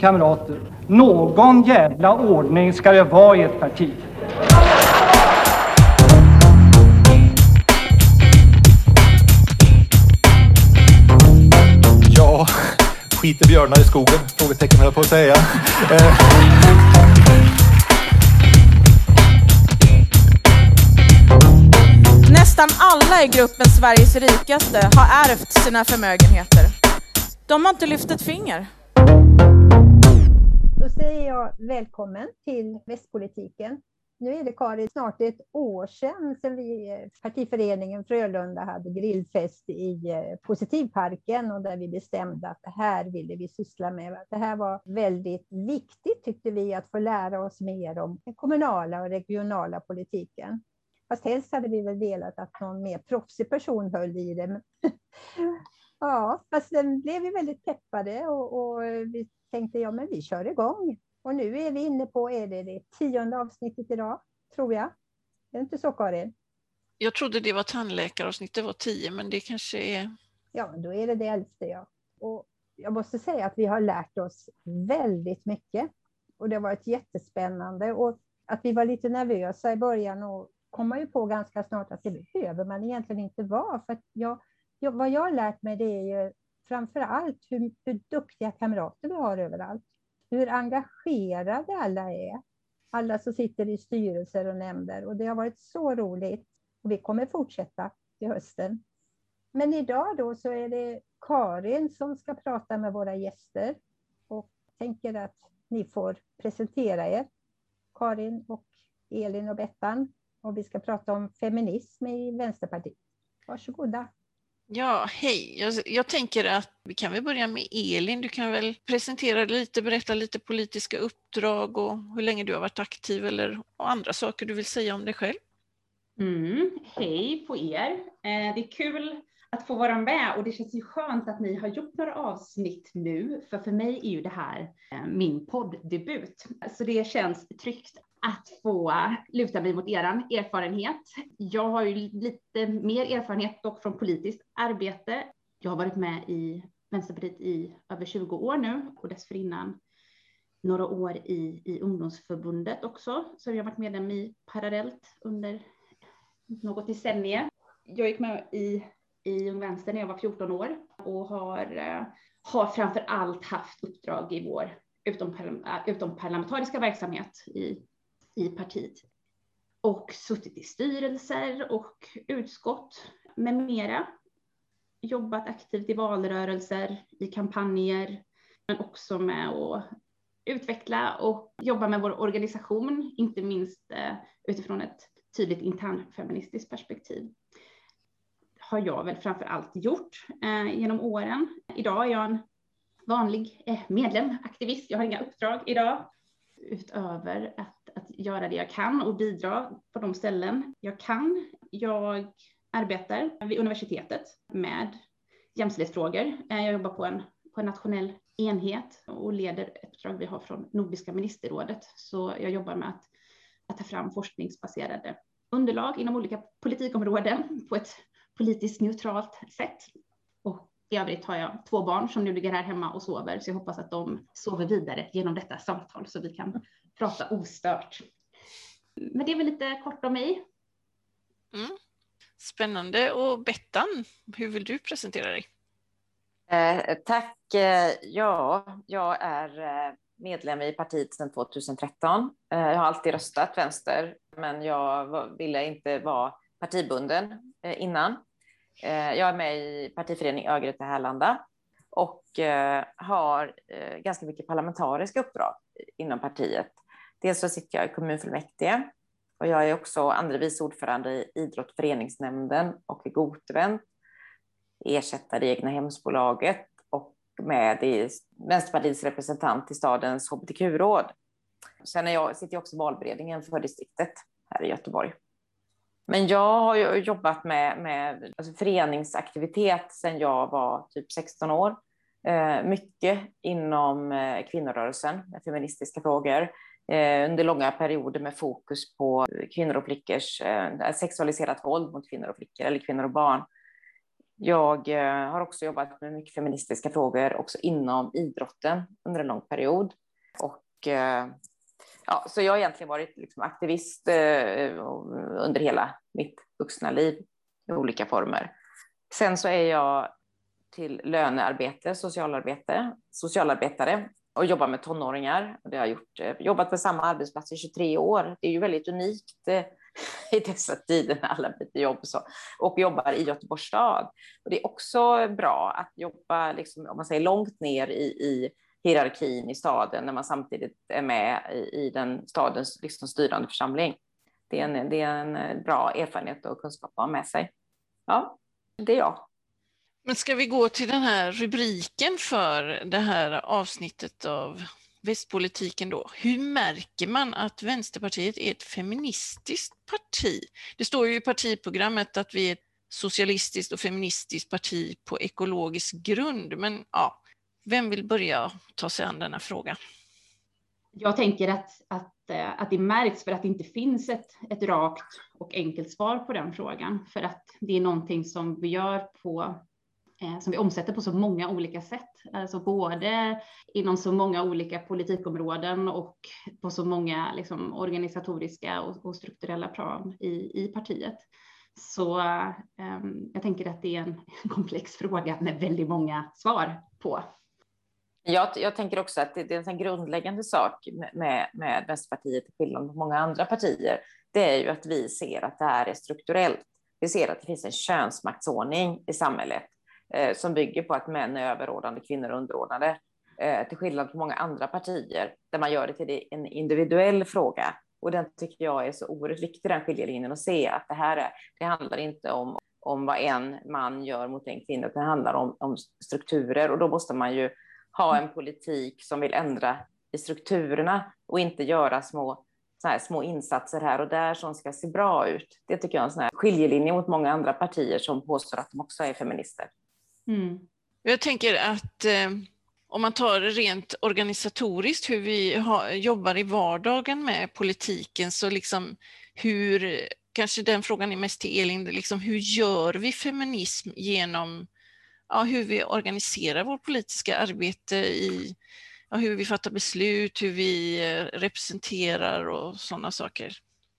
Kamrater, någon jävla ordning ska det vara i ett parti. Ja, skiter björnar i skogen? Frågetecken höll jag på att säga. Eh, Nästan alla i gruppen Sveriges rikaste har ärvt sina förmögenheter. De har inte lyft ett finger. Säger jag välkommen till Västpolitiken. Nu är det Karin snart ett år sedan, sedan vi, eh, partiföreningen Frölunda hade grillfest i eh, Positivparken och där vi bestämde att det här ville vi syssla med. Det här var väldigt viktigt tyckte vi att få lära oss mer om den kommunala och regionala politiken. Fast helst hade vi väl velat att någon mer proffsig person höll i det ja, fast sen blev vi väldigt peppade och, och vi tänkte ja, men vi kör igång. Och nu är vi inne på, är det det tionde avsnittet idag, tror jag. Är det inte så Karin? Jag trodde det var tandläkaravsnittet var tio, men det kanske är... Ja, då är det det elfte ja. Och jag måste säga att vi har lärt oss väldigt mycket. Och det har varit jättespännande. Och att vi var lite nervösa i början och kom man ju på ganska snart att det behöver man egentligen inte vara. För jag, vad jag har lärt mig det är ju framför allt hur, hur duktiga kamrater vi har överallt. Hur engagerade alla är. Alla som sitter i styrelser och nämnder. Och det har varit så roligt. Och vi kommer fortsätta till hösten. Men idag då så är det Karin som ska prata med våra gäster. Och tänker att ni får presentera er. Karin och Elin och Bettan. Och vi ska prata om feminism i Vänsterpartiet. Varsågoda. Ja, hej. Jag, jag tänker att vi kan väl börja med Elin. Du kan väl presentera lite, berätta lite politiska uppdrag och hur länge du har varit aktiv eller andra saker du vill säga om dig själv. Mm, hej på er. Eh, det är kul att få vara med och det känns ju skönt att ni har gjort några avsnitt nu, för för mig är ju det här eh, min poddebut, Så det känns tryggt att få luta mig mot er erfarenhet. Jag har ju lite mer erfarenhet dock från politiskt arbete. Jag har varit med i Vänsterpartiet i över 20 år nu och dessförinnan några år i, i ungdomsförbundet också, som jag varit medlem i parallellt under något decennium. Jag gick med i, i Ung Vänster när jag var 14 år och har, eh, har framför allt haft uppdrag i vår utomparlamentariska verksamhet i i partiet och suttit i styrelser och utskott med mera. Jobbat aktivt i valrörelser, i kampanjer, men också med att utveckla och jobba med vår organisation, inte minst eh, utifrån ett tydligt internfeministiskt perspektiv. Har jag väl framför allt gjort eh, genom åren. Idag är jag en vanlig eh, medlem, aktivist. Jag har inga uppdrag idag utöver att att göra det jag kan och bidra på de ställen jag kan. Jag arbetar vid universitetet med jämställdhetsfrågor. Eh, jag jobbar på en, på en nationell enhet och leder ett uppdrag vi har från Nordiska ministerrådet. Så jag jobbar med att, att ta fram forskningsbaserade underlag inom olika politikområden på ett politiskt neutralt sätt. Och i övrigt har jag två barn som nu ligger här hemma och sover, så jag hoppas att de sover vidare genom detta samtal så vi kan prata ostört. Men det är väl lite kort om mig. Mm. Spännande. Och Bettan, hur vill du presentera dig? Eh, tack. Eh, ja, jag är eh, medlem i partiet sedan 2013. Eh, jag har alltid röstat vänster, men jag ville inte vara partibunden innan. Eh, jag är med i partiförening Örgryte Härlanda och eh, har eh, ganska mycket parlamentariska uppdrag inom partiet. Dels så sitter jag i kommunfullmäktige och jag är också andre vice ordförande i idrott och föreningsnämnden och i Gotevent, ersättare i egna hemsbolaget och med i Vänsterpartiets representant i stadens hbtq-råd. Sen är jag, sitter jag också i valberedningen för distriktet här i Göteborg. Men jag har jobbat med, med alltså föreningsaktivitet sedan jag var typ 16 år. Eh, mycket inom eh, kvinnorörelsen med feministiska frågor. Eh, under långa perioder med fokus på kvinnor och flickors eh, sexualiserat våld mot kvinnor och flickor eller kvinnor och barn. Jag eh, har också jobbat med mycket feministiska frågor också inom idrotten under en lång period. Och, eh, ja, så jag har egentligen varit liksom aktivist eh, under hela mitt vuxna liv i olika former. Sen så är jag till lönearbete, socialarbete, socialarbetare och jobbar med tonåringar. Det har jag gjort, eh, jobbat på samma arbetsplats i 23 år. Det är ju väldigt unikt eh, i dessa tider när alla byter jobb så, och jobbar i Göteborgs stad. Och det är också bra att jobba liksom, om man säger, långt ner i, i hierarkin i staden när man samtidigt är med i, i den stadens liksom, styrande församling. Det är, en, det är en eh, bra erfarenhet och kunskap att ha med sig. Ja, det är jag. Men ska vi gå till den här rubriken för det här avsnittet av västpolitiken då. Hur märker man att Vänsterpartiet är ett feministiskt parti? Det står ju i partiprogrammet att vi är ett socialistiskt och feministiskt parti på ekologisk grund, men ja, vem vill börja ta sig an denna fråga? Jag tänker att, att, eh, att det märks för att det inte finns ett, ett rakt och enkelt svar på den frågan, för att det är någonting som vi gör på Eh, som vi omsätter på så många olika sätt, alltså både inom så många olika politikområden och på så många liksom, organisatoriska och, och, strukturella plan i, i partiet. Så um, jag tänker att det är en komplex fråga med väldigt många svar på. Jag, jag tänker också att det, det är en grundläggande sak med, med Vänsterpartiet, till skillnad från många andra partier, det är ju att vi ser att det här är strukturellt. Vi ser att det finns en könsmaktsordning i samhället eh, som bygger på att män är överordnade, kvinnor är underordnade. Eh, till skillnad från många andra partier där man gör det till en individuell fråga. Och den tycker jag är så oerhört viktig, den skiljelinjen, att se att det här är, det handlar inte om, om vad en man gör mot en kvinna, utan det handlar om, om strukturer. Och då måste man ju ha en politik som vill ändra i strukturerna och inte göra små så här små insatser här och där som ska se bra ut. Det tycker jag är en sån här skiljelinje mot många andra partier som påstår att de också är feminister. Mm. Jag tänker att eh, om man tar rent organisatoriskt hur vi ha, jobbar i vardagen med politiken så liksom hur, kanske den frågan är mest till Elin, liksom hur gör vi feminism genom ja, hur vi organiserar vårt politiska arbete i ja, hur vi fattar beslut, hur vi eh, representerar och sådana saker.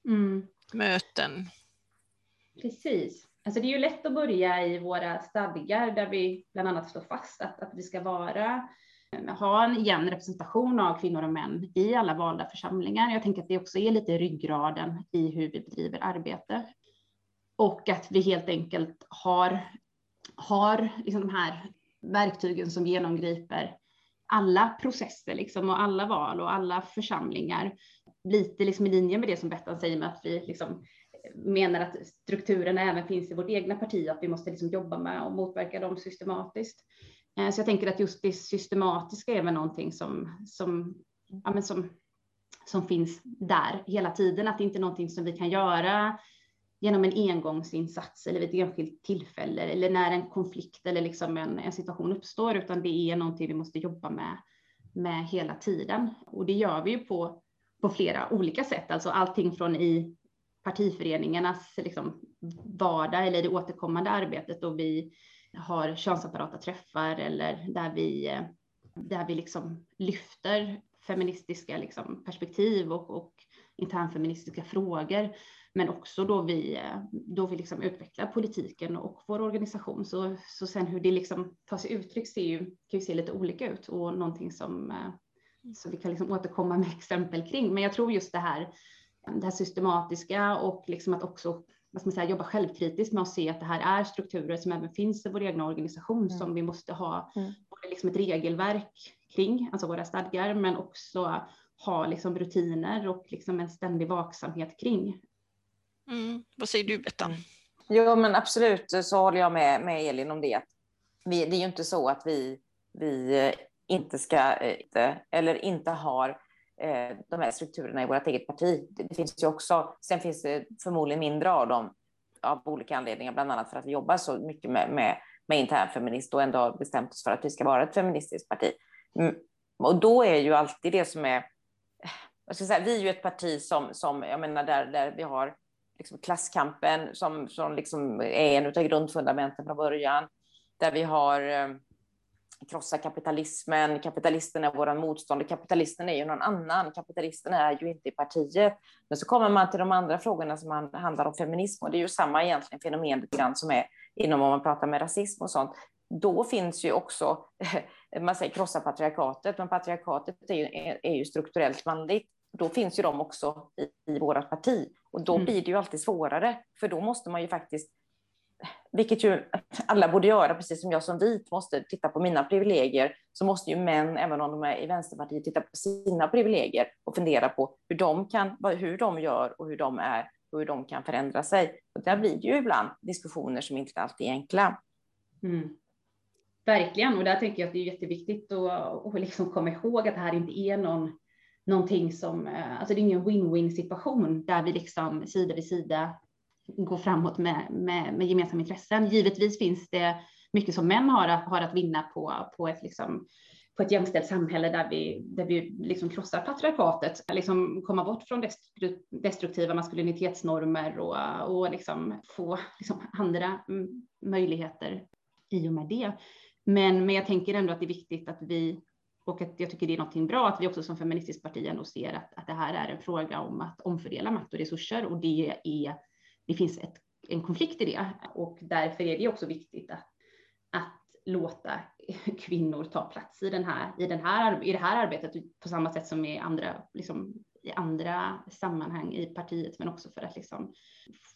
Mm. Möten. Precis. Alltså det är ju lätt att börja i våra stadgar där vi bland annat slår fast att, att vi ska vara, ha en jämn representation av kvinnor och män i alla valda församlingar. Jag tänker att det också är lite ryggraden i hur vi bedriver arbete. Och att vi helt enkelt har, har liksom de här verktygen som genomgriper alla processer liksom, och alla val och alla församlingar. Lite liksom i linje med det som Bettan säger med att vi liksom menar att strukturerna även finns i vårt egna parti och att vi måste liksom jobba med och motverka dem systematiskt. Eh, så jag tänker att just det systematiska är väl någonting som, som, ja, men som, som finns där hela tiden, att det inte är någonting som vi kan göra genom en engångsinsats eller vid ett enskilt tillfälle eller när en konflikt eller liksom en, en situation uppstår, utan det är någonting vi måste jobba med, med hela tiden. Och det gör vi ju på, på flera olika sätt, alltså allting från i partiföreningarnas liksom, vardag eller det återkommande arbetet då vi har könsapparata träffar eller där vi, där vi liksom lyfter feministiska liksom, perspektiv och, och internfeministiska frågor. Men också då vi, då vi liksom utvecklar politiken och vår organisation. Så, så sen hur det liksom tar sig uttryck ser ju, kan ju se lite olika ut och någonting som, som vi kan liksom återkomma med exempel kring. Men jag tror just det här det här systematiska och liksom att också vad man säga, jobba självkritiskt med att se att det här är strukturer som även finns i vår egna organisation mm. som vi måste ha mm. både liksom ett regelverk kring, alltså våra stadgar, men också ha liksom rutiner och liksom en ständig vaksamhet kring. Mm. Vad säger du Bettan? Jo men absolut så håller jag med, med Elin om det. Vi, det är ju inte så att vi, vi inte ska, eh, eller inte har Eh, de här strukturerna i vårt eget parti. Det finns ju också, sen finns det förmodligen mindre av dem av olika anledningar, bland annat för att vi jobbar så mycket med, med, med internfeminist och ändå har bestämt oss för att vi ska vara ett feministiskt parti. Mm. Och då är ju alltid det som är, jag ska säga, vi är ju ett parti som, som jag menar, där, där vi har liksom klasskampen som, som liksom är en av grundfundamenten från början. Där vi har eh, krossa kapitalismen, kapitalisten är våran motståndare, kapitalisten är ju någon annan, kapitalisten är ju inte i partiet. Men så kommer man till de andra frågorna som handlar om feminism och det är ju samma egentligen fenomen lite grann som är inom om man pratar med rasism och sånt. Då finns ju också, man säger krossa patriarkatet, men patriarkatet är ju, är ju strukturellt manligt. Då finns ju de också i, i vårt parti och då mm. blir det ju alltid svårare, för då måste man ju faktiskt vilket ju alla borde göra, precis som jag som vit måste titta på mina privilegier, så måste ju män, även om de är i Vänsterpartiet, titta på sina privilegier och fundera på hur de, kan, hur de gör och hur de är och hur de kan förändra sig. Och där blir det ju ibland diskussioner som inte alltid är enkla. Mm. Verkligen, och där tänker jag att det är jätteviktigt att, att liksom komma ihåg att det här inte är någon, någonting som, eh, alltså det är ingen win-win situation där vi liksom sida vid sida går framåt med, med, med gemensamma intressen. Givetvis finns det mycket som män har att, har att vinna på, på ett liksom, på ett jämställt samhälle där vi, där vi liksom krossar patriarkatet, liksom komma bort från destruktiva maskulinitetsnormer och, och liksom få liksom andra mm, möjligheter i och med det. Men, men jag tänker ändå att det är viktigt att vi, och att jag tycker det är någonting bra att vi också som feministiskt parti ändå ser att, att det här är en fråga om att omfördela makt och resurser och det är det finns ett, en konflikt i det. Och därför är det också viktigt att, att låta kvinnor ta plats i, den här, i, den här, i det här arbetet på samma sätt som i andra, liksom, i andra sammanhang i partiet, men också för att liksom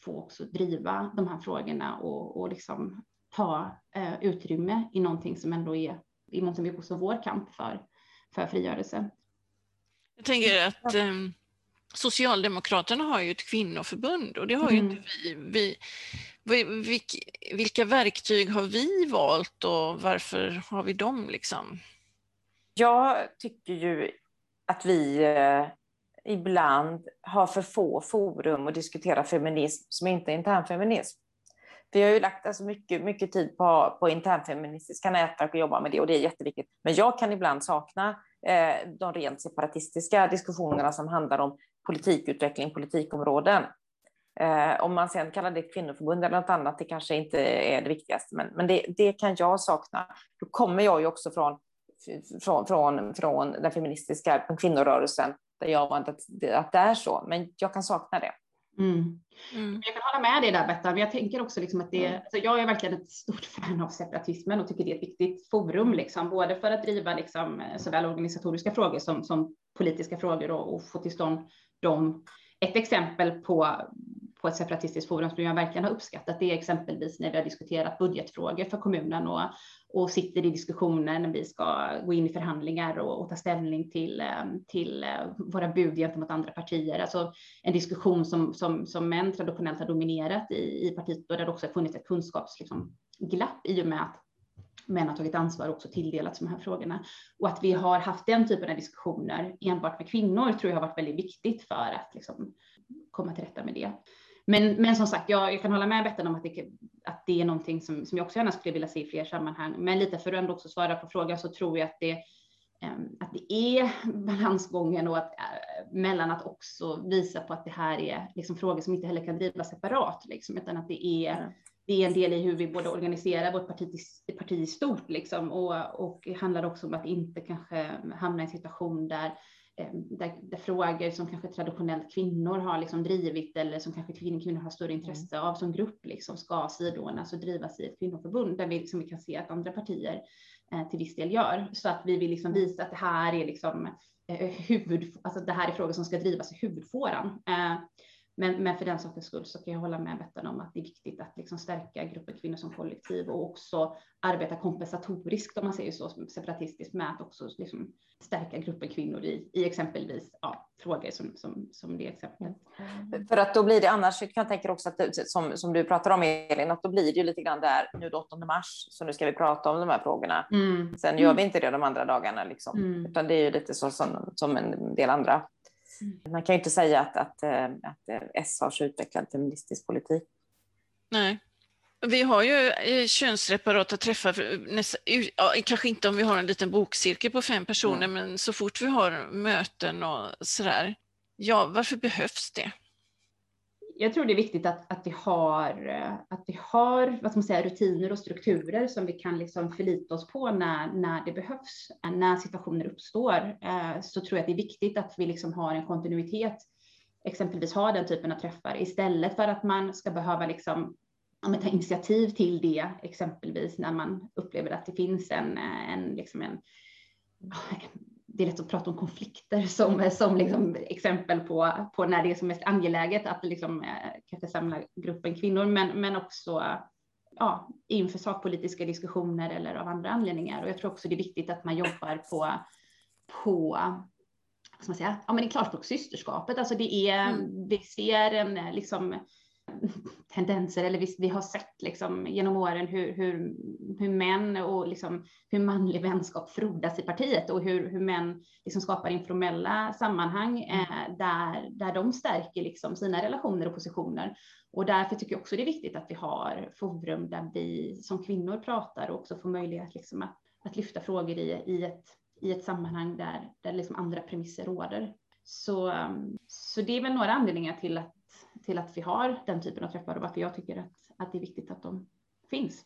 få också driva de här frågorna och, och liksom ta eh, utrymme i någonting som ändå är i mångt och mycket också vår kamp för, för frigörelse. Jag tänker att um Socialdemokraterna har ju ett kvinnoförbund och det har ju mm. inte vi. vi vilk, vilka verktyg har vi valt och varför har vi dem? Liksom? Jag tycker ju att vi eh, ibland har för få forum att diskutera feminism som inte är för Vi har ju lagt alltså mycket, mycket tid på, på internfeministiska nätverk och jobbar med det och det är jätteviktigt. Men jag kan ibland sakna eh, de rent separatistiska diskussionerna som handlar om politikutveckling, politikområden. Eh, om man sen kallar det kvinnoförbund eller något annat, det kanske inte är det viktigaste, men, men det, det kan jag sakna. Då kommer jag ju också från, från, från, från den feministiska kvinnorörelsen, där jag var att, att det är så, men jag kan sakna det. Mm. Mm. Jag kan hålla med dig där Bettan, men jag tänker också liksom att det, mm. alltså jag är verkligen ett stort fan av separatismen och tycker det är ett viktigt forum, liksom, både för att driva liksom, såväl organisatoriska frågor som, som politiska frågor och, och få till stånd dem. Ett exempel på, på ett separatistiskt forum som jag verkligen har uppskattat det är exempelvis när vi har diskuterat budgetfrågor för kommunen och, och sitter i diskussioner när vi ska gå in i förhandlingar och, och ta ställning till, eh, till eh, våra bud gentemot andra partier. Alltså en diskussion som, som, som män traditionellt har dominerat i, i partiet och där det också har funnits ett kunskapsglapp liksom, i och med att män har tagit ansvar och också tilldelats de här frågorna. Och att vi har haft den typen av diskussioner enbart med kvinnor tror jag har varit väldigt viktigt för att liksom komma till rätta med det. Men, men som sagt, jag, jag kan hålla med Bettan om att det, att det är någonting som, som jag också gärna skulle vilja se i fler sammanhang. Men lite för att ändå också svara på frågan så tror jag att det, ehm, att det är balansgången och att, äh, mellan att också visa på att det här är liksom frågor som inte heller kan drivas separat, liksom, utan att det är det är en del i hur vi både organiserar vårt parti, parti i stort liksom, och, och handlar också om att inte kanske hamna i en situation där, eh, där, där, frågor som kanske traditionellt kvinnor har liksom drivit eller som kanske kvinnor, kvinnor har större intresse av som grupp liksom ska sidordnas och drivas i ett kvinnoförbund där vi, liksom, vi kan se att andra partier eh, till viss del gör. Så att vi vill liksom visa att det här är liksom, eh, huvud, alltså det här är frågor som ska drivas i huvudfåran. Eh, men, men för den sakens skull så kan jag hålla med Bettan om att det är viktigt att liksom stärka gruppen kvinnor som kollektiv och också arbeta kompensatoriskt om man säger så separatistiskt med att också liksom stärka gruppen kvinnor i, i exempelvis ja, frågor som, som, som det exemplet. Mm. För att då blir det annars, jag tänka också att som, som du pratar om Elin, att då blir det ju lite grann där nu 8 mars, så nu ska vi prata om de här frågorna. Mm. Sen gör vi inte det de andra dagarna liksom, mm. utan det är ju lite så som, som en del andra Mm. Man kan ju inte säga att, att, eh, att eh, S har så utvecklad feministisk politik. Nej. Vi har ju eh, könsreparata träffar, ja, kanske inte om vi har en liten bokcirkel på fem personer, mm. men så fort vi har möten och sådär. Ja, varför behövs det? Jag tror det är viktigt att, att, vi har, eh, att vi har vad ska man säga, rutiner och strukturer som vi kan liksom förlita oss på när, när det behövs, eh, när situationer uppstår. Eh, så tror jag att det är viktigt att vi liksom har en kontinuitet, exempelvis ha den typen av träffar istället för att man ska behöva liksom, ja, ta initiativ till det, exempelvis när man upplever att det finns en, eh, en, liksom en det är lätt att prata om konflikter som, som liksom exempel på, på när det är som mest angeläget att liksom, eh, kanske samla gruppen kvinnor, men, men också ja, inför sakpolitiska diskussioner eller av andra anledningar. Och jag tror också det är viktigt att man jobbar på, på vad ska man säga, ja, men i klarspråk systerskapet. Alltså det är, mm. vi ser en liksom, tendenser, eller vi, vi har sett liksom, genom åren hur, hur, hur män och liksom, hur manlig vänskap frodas i partiet och hur, hur män liksom skapar informella sammanhang mm. eh, där, där de stärker liksom, sina relationer och positioner. Och därför tycker jag också det är viktigt att vi har forum där vi som kvinnor pratar och också får möjlighet liksom, att, att lyfta frågor i, i, ett, i ett sammanhang där, där liksom andra premisser råder. Så, så det är väl några anledningar till att till att vi har den typen av träffar och varför jag tycker att, att det är viktigt att de finns.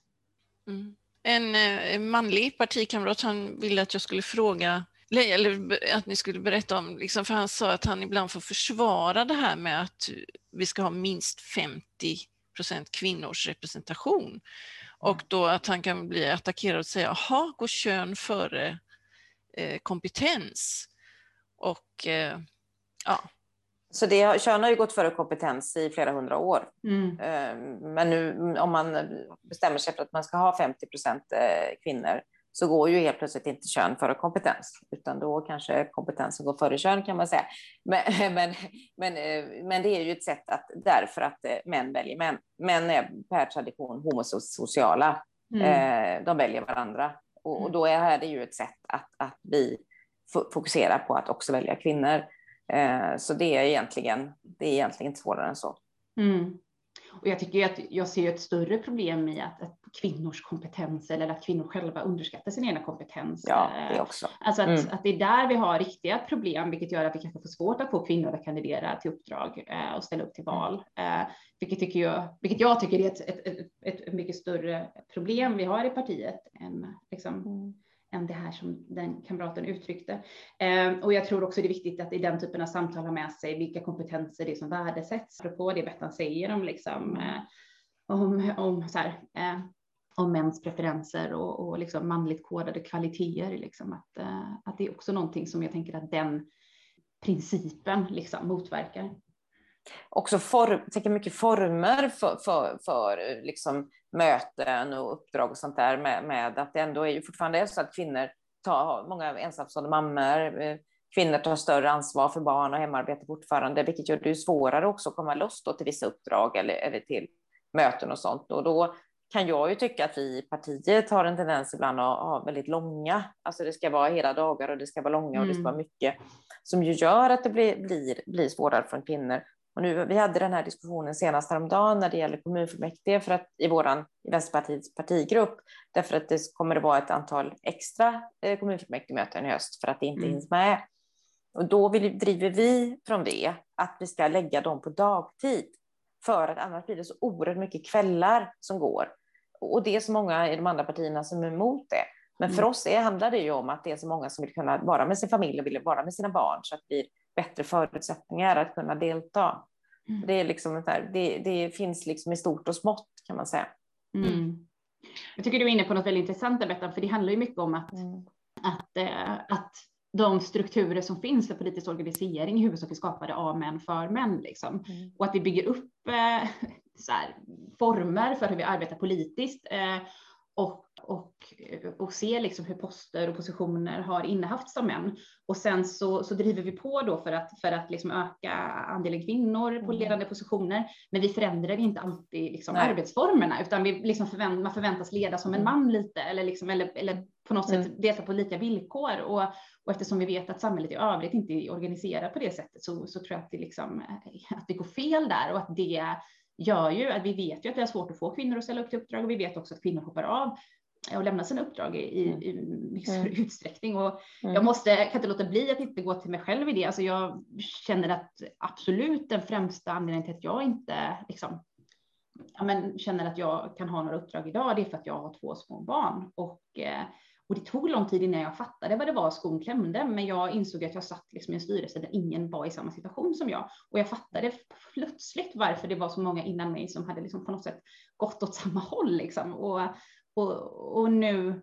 Mm. En eh, manlig partikamrat han ville att jag skulle fråga eller att ni skulle berätta om, liksom, för han sa att han ibland får försvara det här med att vi ska ha minst 50 procent kvinnors representation. Och då att han kan bli attackerad och säga, jaha, går kön före eh, kompetens? Och eh, ja, så det, kön har ju gått före kompetens i flera hundra år. Mm. Ehm, men nu om man bestämmer sig för att man ska ha 50 procent eh, kvinnor så går ju helt plötsligt inte kön före kompetens, utan då kanske kompetensen går före kön kan man säga. Men, men, men, eh, men det är ju ett sätt att, därför att eh, män väljer män. Män är per tradition homosociala. Mm. De väljer varandra. Och, och, mm. då är det ju ett sätt att, att vi fokuserar på att också välja kvinnor. Eh, så det är egentligen, det är egentligen inte svårare än så. Mm. Och jag tycker att jag ser ett större problem i att, att, kvinnors kompetens eller att kvinnor själva underskattar sin egna kompetens. Ja, det också. Alltså att, mm. att det är där vi har riktiga problem, vilket gör att vi kanske får svårt att få kvinnor att kandidera till uppdrag eh, och ställa upp till val. Eh, vilket, tycker jag, vilket jag tycker är ett, ett, ett, ett mycket större problem vi har i partiet än liksom, mm än det här som den kamraten uttryckte. Eh, och jag tror också det är viktigt att i den typen av samtal ha med sig vilka kompetenser det är som värdesätts. På det Bettan säger om, liksom, eh, om, om, så här, eh, om mäns preferenser och, och liksom manligt kodade kvaliteter. Liksom, att, eh, att det är också någonting som jag tänker att den principen liksom motverkar också form, tänker mycket former för, för, för eh, liksom möten och uppdrag och sånt där med, med att det ändå är ju fortfarande är så att kvinnor tar, många ensamstående mammor, eh, kvinnor tar större ansvar för barn och hemarbete fortfarande, vilket gör det svårare också att komma loss till vissa uppdrag eller, eller till möten och sånt. Och då kan jag ju tycka att vi i partiet har en tendens ibland att ha väldigt långa, alltså det ska vara hela dagar och det ska vara långa och det ska vara mm. mycket, som ju gör att det blir, blir, blir svårare för kvinnor och nu, vi hade den här diskussionen senast häromdagen när det gäller kommunfullmäktige för att, i våran i Vänsterpartiets partigrupp, därför att det kommer att vara ett antal extra eh, kommunfullmäktigemöten i höst för att det inte mm. hinns med. Och då vill, driver vi från det att vi ska lägga dem på dagtid för att annars blir det så oerhört mycket kvällar som går. Och det är så många i de andra partierna som är emot det. Men för mm. oss är, handlar det ju om att det är så många som vill kunna vara med sin familj och vill vara med sina barn så att det blir bättre förutsättningar att kunna delta. Mm. Det, är liksom här, det, det, finns liksom i stort och smått kan man säga. Mm. Jag tycker du är inne på något väldigt intressant Bettan, för det handlar ju mycket om att, mm. att, äh, att de strukturer som finns för politisk organisering i huvudsak är skapade av män för män. Liksom. Mm. Och att vi bygger upp äh, så här, former för hur vi arbetar politiskt. Äh, och och, och se liksom hur poster och positioner har innehafts av män. Och sen så, så driver vi på då för att, för att liksom öka andelen kvinnor på mm. ledande positioner. Men vi förändrar inte alltid liksom arbetsformerna, utan vi liksom förvänt, man förväntas leda som en mm. man lite, eller, liksom, eller, eller på något mm. sätt delta på lika villkor. Och, och eftersom vi vet att samhället i övrigt inte är organiserat på det sättet så, så tror jag att det, liksom, att det går fel där och att det gör ju att vi vet ju att det är svårt att få kvinnor att ställa upp till uppdrag och vi vet också att kvinnor hoppar av och lämna sina uppdrag i, i, Mm. i Mm. utsträckning. Och Mm. jag måste, kan inte låta bli att inte gå till mig själv i det. Alltså jag känner att absolut den främsta anledningen till att jag inte liksom, ja, men känner att jag kan ha några uppdrag idag, det är för att jag har två små barn. Och, eh, och det tog lång tid innan jag fattade vad det var skon klämde, men jag insåg att jag satt liksom i en styrelse där ingen var i samma situation som jag. Och jag fattade plötsligt varför det var så många innan mig som hade liksom på något sätt gått åt samma håll. Liksom. Och, och, och nu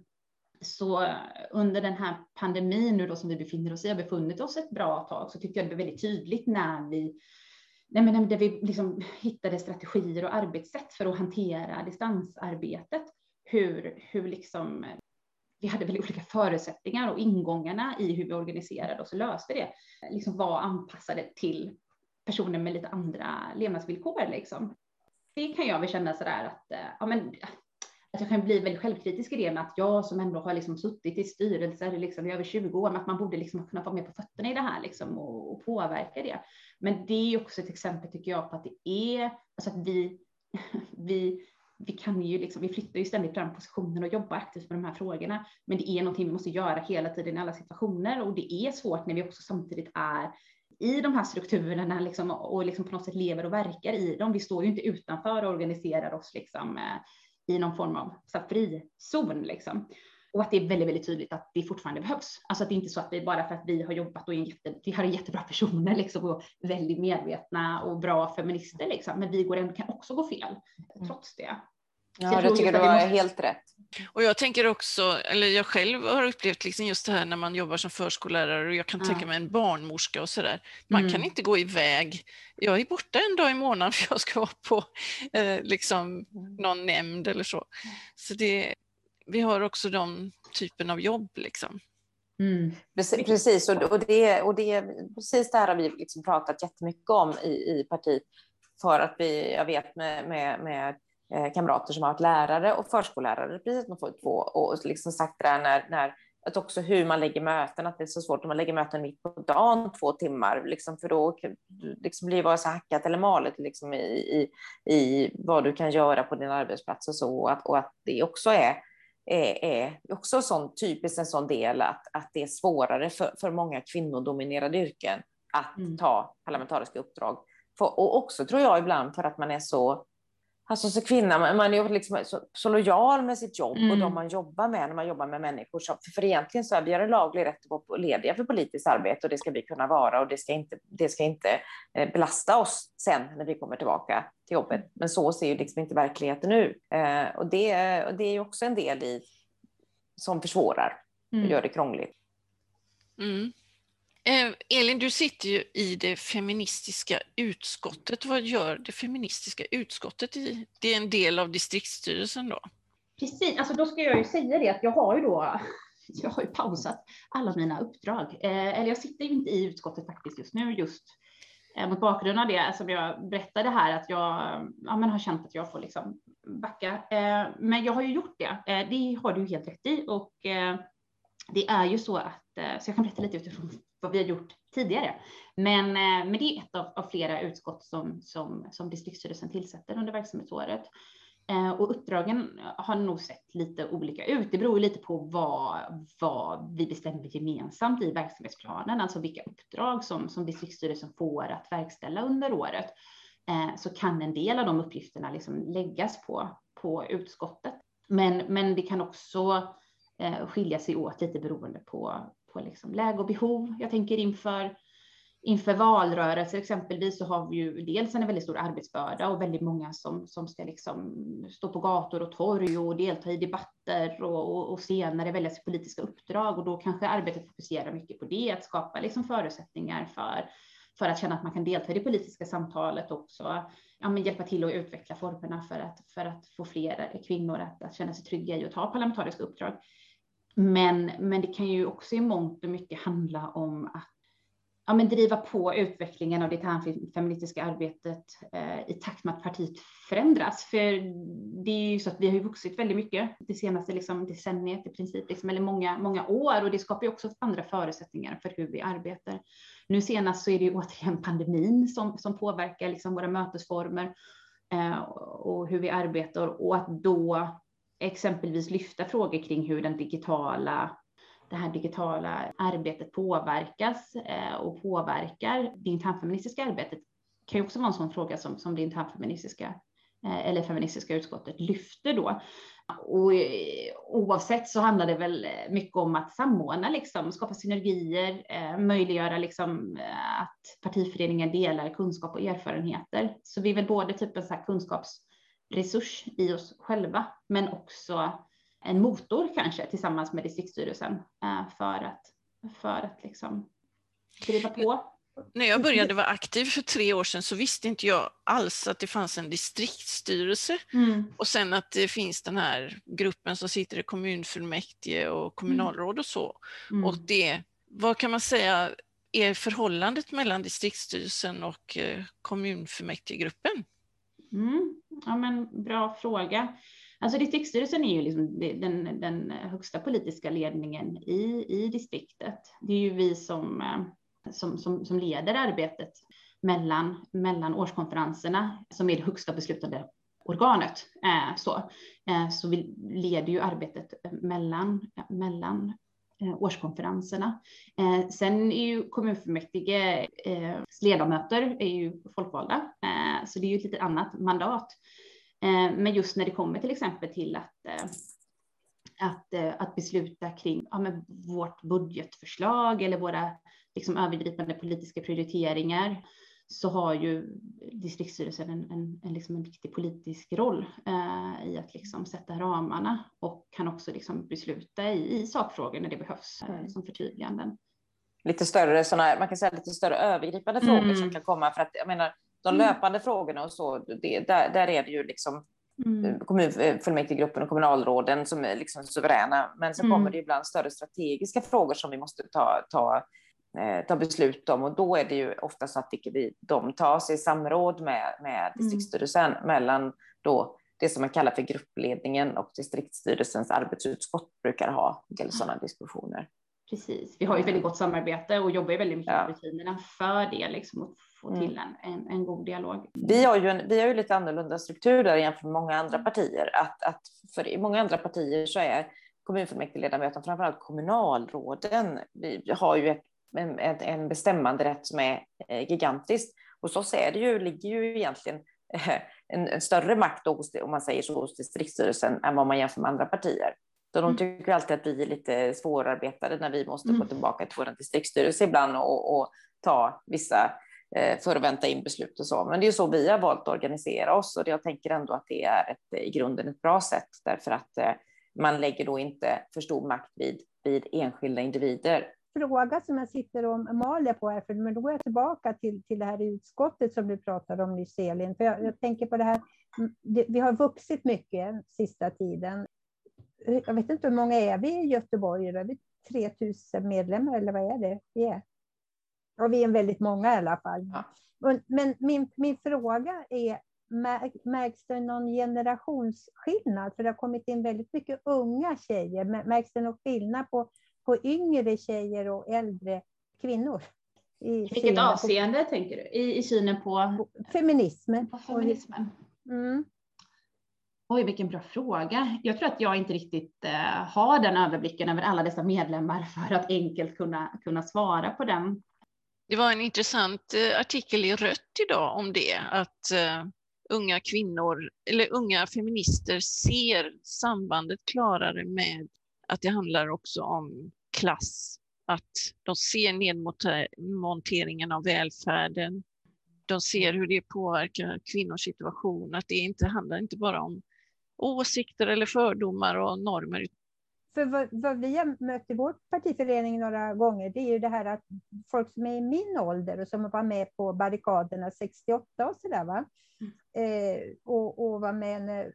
så under den här pandemin nu då som vi befinner oss i, har befunnit oss ett bra tag, så tyckte jag det blev väldigt tydligt när vi Nej, men där vi liksom hittade strategier och arbetssätt för att hantera distansarbetet. Hur, hur liksom, vi hade väldigt olika förutsättningar och ingångarna i hur vi organiserade oss och löste det liksom var anpassade till personer med lite andra levnadsvillkor. Liksom. Det kan jag väl känna sådär att, eh, ja, men, att jag kan bli väldigt självkritisk i det med att jag som ändå har liksom suttit i styrelser liksom i över 20 år, med att man borde liksom kunna vara med på fötterna i det här liksom och, och påverka det. Men det är också ett exempel tycker jag på att det är, alltså att vi, vi, vi kan ju liksom, vi flyttar ju ständigt fram positionen och jobbar aktivt med de här frågorna. Men det är någonting vi måste göra hela tiden i alla situationer och det är svårt när vi också samtidigt är i de här strukturerna liksom, och liksom på något sätt lever och verkar i dem. Vi står ju inte utanför och organiserar oss liksom, eh, i någon form av frizon. Liksom. Och att det är väldigt, väldigt tydligt att det fortfarande behövs. Alltså att det är inte så att vi bara för att vi har jobbat och är jätte, vi har jättebra personer liksom, och väldigt medvetna och bra feminister, liksom, men vi går en, kan också gå fel trots det. Ja, jag tror tycker du måste- helt rätt. Och jag tänker också, eller jag själv har upplevt liksom just det här när man jobbar som förskollärare och jag kan Ja. tänka mig en barnmorska och sådär. Man Mm. kan inte gå iväg. Jag är borta en dag i månaden för jag ska vara på eh, liksom någon nämnd eller så. Så det, vi har också de typen av jobb liksom. Mm. Precis, och, och, det, och det, precis det här har vi liksom pratat jättemycket om i, i partiet. För att vi, jag vet med, med, med eh, kamrater som har varit lärare och förskollärare, precis som två, och liksom sagt det där när, när att också hur man lägger möten, att det är så svårt om man lägger möten mitt på dagen, två timmar, liksom, för då liksom blir det så hackat eller malet liksom, i, i, i vad du kan göra på din arbetsplats och så, och att, och att det också är är, också sån, typiskt en sån del att, att det är svårare för, för många kvinnodominerade yrken att Mm. ta parlamentariska uppdrag. För, och också tror jag ibland för att man är så, alltså så kvinna, man, är ju liksom så, så lojal med sitt jobb och Mm. de man jobbar med när man jobbar med människor. Så, för egentligen så är vi har en laglig rätt att vara lediga för politiskt arbete och det ska vi kunna vara och det ska inte, det ska inte eh, belasta oss sen när vi kommer tillbaka till jobbet. Men så ser ju liksom inte verkligheten ut. Eh, och, det, och det är ju också en del i som försvårar och Mm. gör det krångligt. Mm. Eh, Elin, du sitter ju i det feministiska utskottet. Vad gör det feministiska utskottet? I, det är en del av distriktsstyrelsen då? Precis, alltså då ska jag ju säga det att jag har ju då jag har ju pausat alla mina uppdrag. Eh, eller jag sitter ju inte i utskottet faktiskt just nu, just eh, mot bakgrund av det som jag berättade här, att jag ja, men har känt att jag får liksom backa. Eh, men jag har ju gjort det. Eh, det har du ju helt rätt i. Och eh, det är ju så att, eh, så jag kan berätta lite utifrån vad vi har gjort tidigare. Men, eh, men det är ett av, av flera utskott som, som, som distriktsstyrelsen tillsätter under verksamhetsåret. Eh, och uppdragen har nog sett lite olika ut. Det beror lite på vad, vad vi bestämmer gemensamt i verksamhetsplanen, alltså vilka uppdrag som, som distriktsstyrelsen får att verkställa under året. Eh, så kan en del av de uppgifterna liksom läggas på, på utskottet. Men, men det kan också skilja sig åt lite beroende på, på liksom läge och behov. Jag tänker inför inför valrörelser exempelvis så har vi ju dels en väldigt stor arbetsbörda och väldigt många som, som ska liksom stå på gator och torg och delta i debatter och, och, och senare välja sig politiska uppdrag och då kanske arbetet fokuserar mycket på det, att skapa liksom förutsättningar för, för att känna att man kan delta i det politiska samtalet också, ja, men hjälpa till att utveckla formerna för att, för att få fler kvinnor att, att känna sig trygga i att ta parlamentariska uppdrag. Men, men det kan ju också i mångt och mycket handla om att ja, men driva på utvecklingen av det feministiska arbetet eh, i takt med att partiet förändras. För det är ju så att vi har ju vuxit väldigt mycket det senaste liksom, decenniet i princip, liksom, eller många, många år och det skapar ju också andra förutsättningar för hur vi arbetar. Nu senast så är det ju återigen pandemin som, som påverkar liksom, våra mötesformer eh, och hur vi arbetar och att då exempelvis lyfta frågor kring hur den digitala det här digitala arbetet påverkas eh, och påverkar det internfeministiska arbetet kan ju också vara en sån fråga som, som det internfeministiska eh, eller feministiska utskottet lyfter då. Och eh, oavsett så handlar det väl mycket om att samordna, liksom, skapa synergier, eh, möjliggöra liksom, att partiföreningar delar kunskap och erfarenheter. Så vi är väl både typ en så kunskapsresurs i oss själva, men också en motor kanske tillsammans med distriktsstyrelsen eh, för att, för att liksom driva på. När jag började vara aktiv för tre år sedan så visste inte jag alls att det fanns en distriktsstyrelse mm. och sen att det finns den här gruppen som sitter i kommunfullmäktige och kommunalråd och så. Mm. Och det, vad kan man säga är förhållandet mellan distriktsstyrelsen och eh, kommunfullmäktigegruppen? Mm. Ja, men bra fråga. Alltså distriktsstyrelsen är ju liksom den, den högsta politiska ledningen i, i distriktet. Det är ju vi som eh, som, som, som leder arbetet mellan, mellan årskonferenserna som är det högsta beslutande organet. Eh, så, eh, så vi leder ju arbetet mellan, mellan Eh, årskonferenserna. Eh, sen är ju kommunfullmäktige eh, ledamöter är ju folkvalda, eh, så det är ju ett lite annat mandat. Eh, men just när det kommer till exempel till att eh, att, att besluta kring ja, vårt budgetförslag eller våra liksom övergripande politiska prioriteringar så har ju distriktsstyrelsen en, en, en, liksom en viktig politisk roll eh, i att liksom sätta ramarna och kan också liksom besluta i, i sakfrågor när det behövs eh, som förtydliganden. Lite större sådana man kan säga lite större övergripande mm. frågor som kan komma för att jag menar de mm. löpande frågorna och så, det, där, där är det ju liksom mm. kommunfullmäktigegruppen och kommunalråden som är liksom suveräna. Men så kommer mm. det ibland större strategiska frågor som vi måste ta, ta eh, ta beslut om och då är det ju ofta så att de tas i samråd med, med mm. distriktsstyrelsen mm. mellan då det som man kallar för gruppledningen och distriktsstyrelsens arbetsutskott brukar ha en sådana diskussioner. Precis, vi har ju väldigt gott samarbete och jobbar väldigt mycket ja. med rutinerna för det, liksom att få mm. till en, en, en, god dialog. Vi har ju en, vi har ju lite annorlunda struktur där jämfört med många andra partier. Att, att för i många andra partier så är kommunfullmäktigeledamöterna, framförallt kommunalråden, vi har ju ett en, en bestämmanderätt som är eh, gigantisk. Hos oss är det ju, ligger ju egentligen eh, en, en större makt då, om man säger så, hos distriktsstyrelsen än vad man jämför med andra partier. Så de mm. tycker alltid att vi är lite svårarbetade när vi måste mm. gå tillbaka till vår distriktsstyrelse ibland och, och ta vissa eh, för att vänta in beslut och så. Men det är så vi har valt att organisera oss och jag tänker ändå att det är ett, i grunden ett bra sätt därför att man lägger då inte för stor makt vid, vid enskilda individer fråga som jag sitter och maler på här, för men då går jag tillbaka till, till det här utskottet som du pratade om nyss, Elin. För jag, jag tänker på det här, det, vi har vuxit mycket sista tiden. Jag vet inte hur många är vi i Göteborg? Är vi 3000 medlemmar eller vad är det vi är? Ja, vi är väldigt många i alla fall. Ja. Men min, min fråga är, märks det någon generationsskillnad? För det har kommit in väldigt mycket unga tjejer. Märks det någon skillnad på på yngre tjejer och äldre kvinnor. I Vilket avseende på, tänker du? I, I synen på? Feminismen. På feminismen. Mm. Oj, vilken bra fråga. Jag tror att jag inte riktigt eh, har den överblicken över alla dessa medlemmar för att enkelt kunna, kunna svara på den. Det var en intressant eh, artikel i Rött idag om det, att eh, unga kvinnor eller unga feminister ser sambandet klarare med att det handlar också om klass, att de ser nedmonteringen av välfärden. De ser hur det påverkar kvinnors situation, att det inte handlar inte bara om åsikter eller fördomar och normer. För vad, vad vi har mött i vår partiförening några gånger, det är ju det här att folk som är i min ålder och som var med på barrikaderna 68 och sådär, va? Mm. Eh, och, och var med när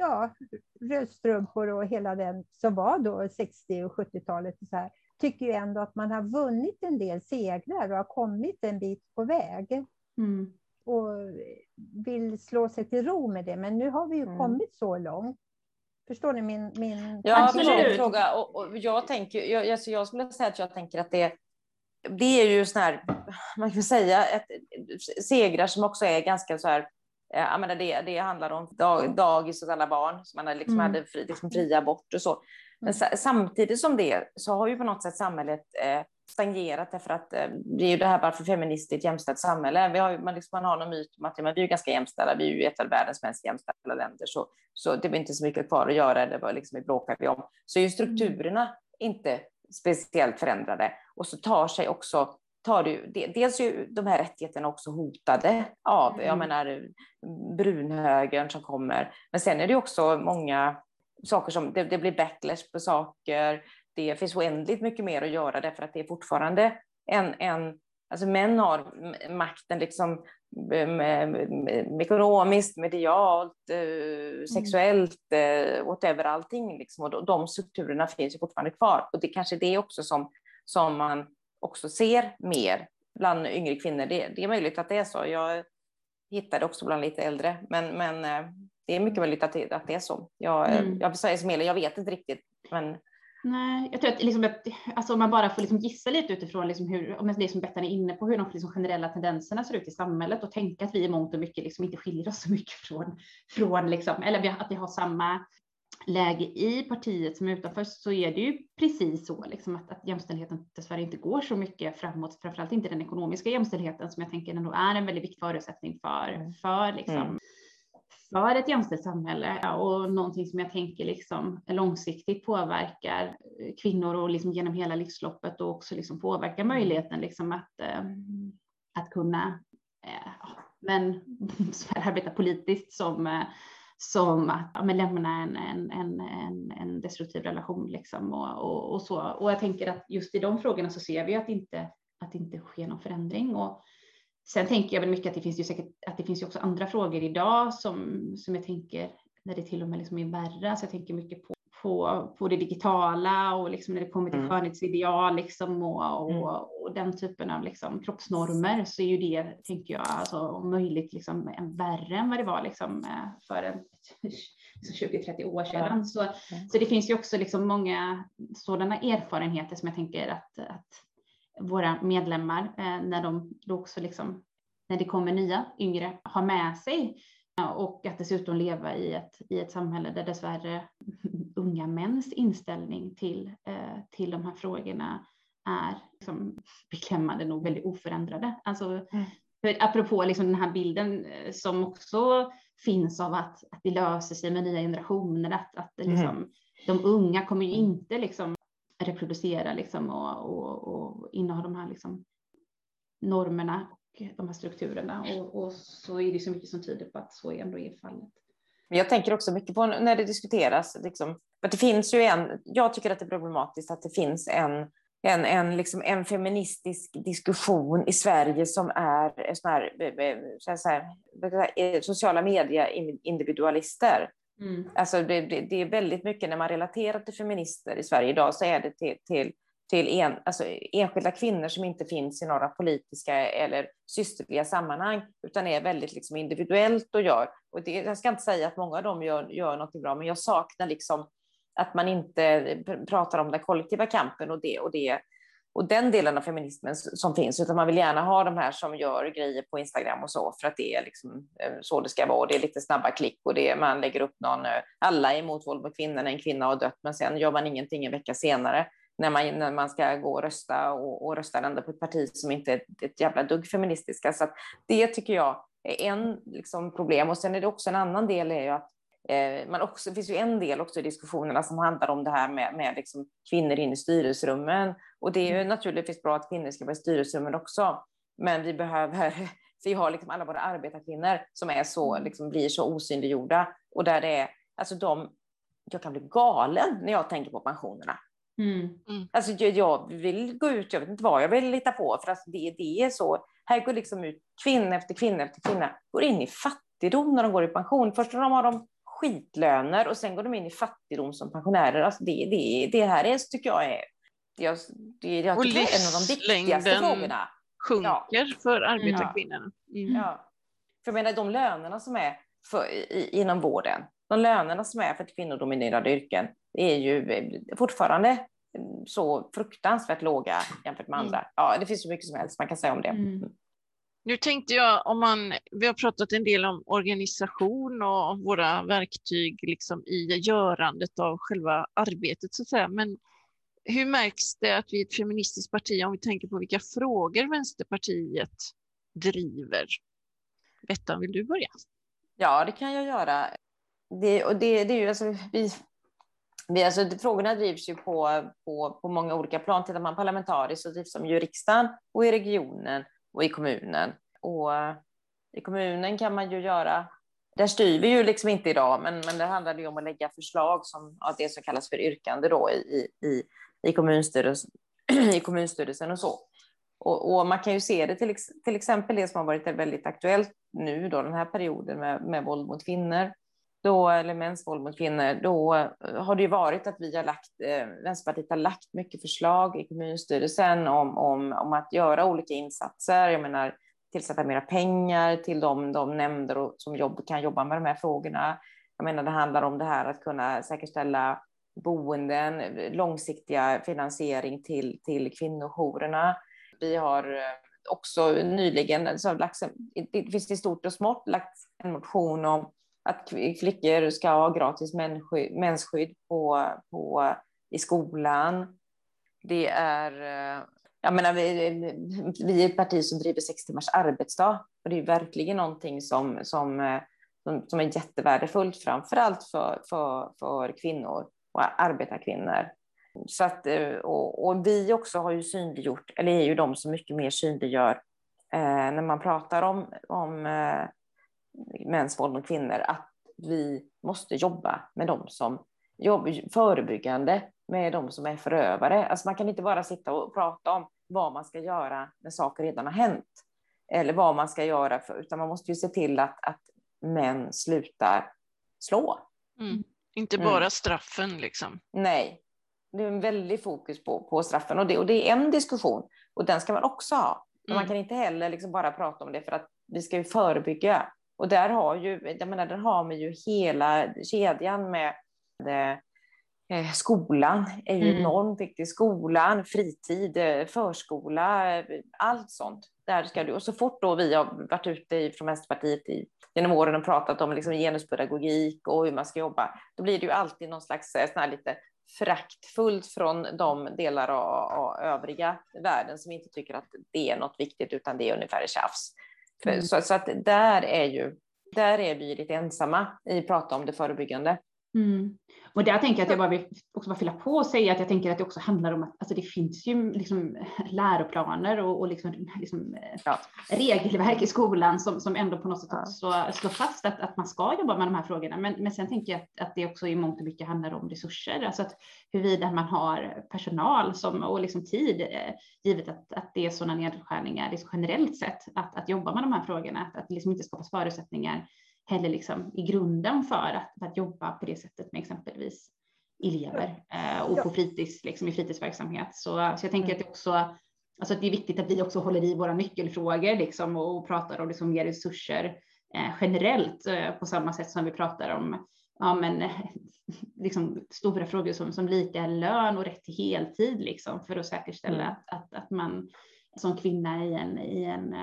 ja, rödstrumpor och hela den som var då 60 och 70-talet. Så här, tycker ju ändå att man har vunnit en del segrar och har kommit en bit på väg. Mm. Och vill slå sig till ro med det, men nu har vi ju mm. kommit så långt. Förstår ni min, min ja, absolut. fråga? Och, och, jag, tänker, jag, alltså jag skulle säga att jag tänker att det, det är ju sån här, man kan säga, ett, segrar som också är ganska så här Jag menar, det, det handlar om dag, dagis åt alla barn, så man liksom mm. hade fri, liksom fri abort och så. Men samtidigt som det så har ju på något sätt samhället eh, stagnerat därför att eh, det är ju det här varför feministiskt ett jämställt samhälle. Vi har, man, liksom, man har någon myt om att men vi är ganska jämställda, vi är ju ett av världens mest jämställda länder, så, så det är inte så mycket kvar att göra, det var liksom, vi bråkar vi om. Så är ju strukturerna inte speciellt förändrade. Och så tar sig också tar du, dels är ju de här rättigheterna också hotade av, mm. jag menar brunhögern som kommer, men sen är det också många saker som, det, det blir backlash på saker, det finns oändligt mycket mer att göra därför att det är fortfarande en, en alltså män har makten liksom ekonomiskt, medialt, mm. sexuellt, mm. whatever, allting. Liksom. Och de strukturerna finns ju fortfarande kvar. Och det kanske är det också som, som man också ser mer bland yngre kvinnor. Det, det är möjligt att det är så. Jag hittade också bland lite äldre, men, men eh, det är mycket möjligt att det, att det är så. Jag, mm. jag, jag, jag vet inte riktigt, men Nej, jag tror att, liksom alltså om man bara får liksom gissa lite utifrån liksom hur, om det som Bettan är inne på, hur de liksom generella tendenserna ser ut i samhället och tänka att vi i mångt och mycket liksom inte skiljer oss så mycket från, från liksom, eller att vi har samma läge i partiet som utanför så är det ju precis så liksom att, att jämställdheten dessvärre inte går så mycket framåt, framförallt inte den ekonomiska jämställdheten som jag tänker ändå är en väldigt viktig förutsättning för, mm. för liksom, mm för ett jämställt samhälle och någonting som jag tänker liksom långsiktigt påverkar kvinnor och liksom genom hela livsloppet och också liksom påverkar mm. möjligheten liksom att, eh, att kunna eh, men, arbeta politiskt som, eh, som att ja, lämna en, en, en, en, destruktiv relation liksom och, och, och, så. Och jag tänker att just i de frågorna så ser vi att inte, att det inte sker någon förändring. Och, Sen tänker jag väl mycket att det finns ju säkert att det finns ju också andra frågor idag som, som jag tänker när det till och med liksom är värre. Så jag tänker mycket på, på, på det digitala och liksom när det kommer till mm. skönhetsideal liksom och, och, mm. och, den typen av liksom kroppsnormer så är ju det, tänker jag, alltså, om möjligt liksom värre än vad det var liksom eh, för en 20-30 år sedan. Ja. Så, så det finns ju också liksom många sådana erfarenheter som jag tänker att, att våra medlemmar eh, när de då också liksom, när det kommer nya yngre, har med sig och att dessutom leva i ett, i ett samhälle där dessvärre unga mäns inställning till, eh, till de här frågorna är liksom beklämmande nog väldigt oförändrade. Alltså, mm. för apropå liksom den här bilden eh, som också finns av att, att det löser sig med nya generationer, att, att liksom, mm. de unga kommer ju inte liksom reproducera liksom och, och, och inneha de här liksom normerna och de här strukturerna. Och, och, så är det så mycket som tyder på att så ändå är fallet. Jag tänker också mycket på när det diskuteras, liksom, att det finns ju en, jag tycker att det är problematiskt att det finns en en, en, liksom en feministisk diskussion i Sverige som är sån här, så här, sociala media-individualister. Mm. Alltså det, det, det, är väldigt mycket när man relaterar till feminister i Sverige idag så är det till, till, till en, alltså enskilda kvinnor som inte finns i några politiska eller systerliga sammanhang utan är väldigt liksom individuellt och gör. Och det, jag ska inte säga att många av dem gör, gör något bra men jag saknar liksom att man inte pratar om den kollektiva kampen och det, och det och den delen av feminismen som finns, utan man vill gärna ha de här som gör grejer på Instagram och så, för att det är liksom eh, så det ska vara. och Det är lite snabba klick och det, man lägger upp någon, eh, alla är emot våld mot kvinnor när en kvinna har dött, men sen gör man ingenting en vecka senare när man, när man ska gå och rösta och, och rösta ändå på ett parti som inte är ett jävla dugg feministiska. Så det tycker jag är en liksom, problem. Och sen är det också en annan del är ju att Eh, men också, det finns ju en del också i diskussionerna som handlar om det här med, med liksom kvinnor in i styrelserummen. Och det är ju mm. naturligtvis bra att kvinnor ska vara i styrelserummen också. Men vi behöver, vi har liksom alla våra arbetarkvinnor som är så, mm. liksom blir så osynliggjorda. Och där det är, alltså de, jag kan bli galen när jag tänker på pensionerna. Mm. Mm. Alltså jag, jag, vill gå ut, jag vet inte vad jag vill lita på, för alltså det, det är så, här går liksom ut kvinna efter kvinna efter kvinna, går in i fattigdom när de går i pension. Först när de har de skitlöner och sen går de in i fattigdom som pensionärer. Alltså det, det, det här är, tycker jag är, jag, det, jag tycker är en av de viktigaste frågorna. sjunker ja. för arbetarkvinnorna. Mm. Ja. För jag menar de lönerna som är för, i, inom vården, de lönerna som är för kvinnodominerade yrken, är ju fortfarande så fruktansvärt låga jämfört med mm. andra. Ja, det finns så mycket som helst man kan säga om det. Mm. Nu tänkte jag om man, vi har pratat en del om organisation och våra verktyg liksom i görandet av själva arbetet så att säga, men hur märks det att vi är ett feministiskt parti om vi tänker på vilka frågor Vänsterpartiet driver? Bettan, vill du börja? Ja, det kan jag göra. Det, och det, det är ju alltså, vi, vi, alltså, frågorna drivs ju på, på, på många olika plan. Tittar man parlamentariskt så drivs de ju i riksdagen och i regionen och i kommunen. Och eh, i kommunen kan man ju göra där styr vi ju liksom inte idag, men, men det handlar ju om att lägga förslag som ja, det som kallas för yrkande då i, i, i, kommunstyrelsen, i kommunstyrelsen och så. Och, och, man kan ju se det till, till exempel det som har varit väldigt aktuellt nu då den här perioden med, med våld mot kvinnor då, eller mäns våld mot kvinnor, då eh, har det ju varit att vi har lagt, eh, Vänsterpartiet har lagt mycket förslag i kommunstyrelsen om, om, om att göra olika insatser. Jag menar tillsätta mera pengar till de, de nämnder och, som jobb, kan jobba med de här frågorna. Jag menar det handlar om det här att kunna säkerställa boenden, långsiktiga finansiering till, till kvinnojourerna. Vi har eh, också nyligen, så lagt, det finns i stort och smått, lagt en motion om att flickor ska ha gratis mensskydd på, på, i skolan. Det är, eh, jag menar, vi, vi är ett parti som driver sex timmars arbetsdag och det är verkligen någonting som, som, som, som är jättevärdefullt, framför allt för, för, för kvinnor och arbetarkvinnor. Så att, eh, och, och, vi också har ju synliggjort, eller är ju de som mycket mer synliggör eh, när man pratar om, om eh, mäns våld mot kvinnor, att vi måste jobba med de som jobbar förebyggande, med de som är förövare. Alltså man kan inte bara sitta och prata om vad man ska göra när saker redan har hänt, eller vad man ska göra, för, utan man måste ju se till att, att män slutar slå. Mm. Inte bara mm. straffen liksom. Nej, det är en väldig fokus på, på straffen och det, och det är en diskussion och den ska man också ha. Men mm. man kan inte heller liksom bara prata om det för att vi ska ju förebygga. Och där har ju, jag menar, där har man ju hela kedjan med det, eh, skolan är ju mm. enormt viktig. Skolan, fritid, eh, förskola, allt sånt. Där ska du, och så fort då vi har varit ute från Vänsterpartiet i, genom åren och pratat om liksom genuspedagogik och hur man ska jobba, då blir det ju alltid någon slags eh, sån lite fraktfullt från de delar av, av övriga världen som inte tycker att det är något viktigt utan det är ungefär tjafs. Mm. Så, så, att där är ju där är vi lite ensamma i att prata om det förebyggande. Mm. Och där tänker jag att jag bara vill också bara fylla på och säga att jag tänker att det också handlar om att alltså det finns ju liksom läroplaner och, och liksom, liksom ja. regelverk i skolan som, som ändå på något sätt också slår fast att, att man ska jobba med de här frågorna. Men, men sen tänker jag att, att det också i mångt och mycket handlar om resurser, alltså att huruvida man har personal som, och liksom tid, eh, givet att, att det är sådana nedskärningar liksom generellt sett, att, att jobba med de här frågorna, att, att det liksom inte skapas förutsättningar heller liksom i grunden för att, att jobba på det sättet med exempelvis elever eh, och på fritids, liksom i fritidsverksamhet. Så, så jag tänker mm. att det också alltså att det är viktigt att vi också håller i våra nyckelfrågor liksom, och, och pratar om liksom mer resurser eh, generellt eh, på samma sätt som vi pratar om ja, men, liksom, stora frågor som, som lika lön och rätt till heltid liksom, för att säkerställa mm. att, att, att man som kvinna i en, i en,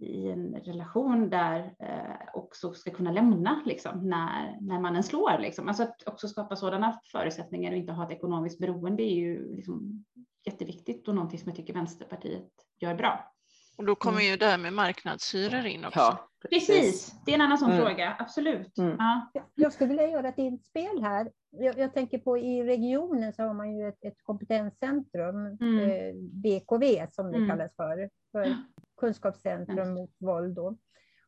i en relation där eh, också ska kunna lämna liksom, när, när mannen slår. Liksom. Alltså att också skapa sådana förutsättningar och inte ha ett ekonomiskt beroende är ju liksom jätteviktigt och någonting som jag tycker Vänsterpartiet gör bra. Och då kommer mm. ju det här med marknadshyror in också. Ja, precis. precis. det är en annan sån mm. fråga, absolut. Mm. Ja. Jag skulle vilja göra ett inspel här. Jag, jag, tänker på i regionen så har man ju ett, ett kompetenscentrum, mm. eh, BKV som det mm. kallas för, för kunskapscentrum mot våld. Då.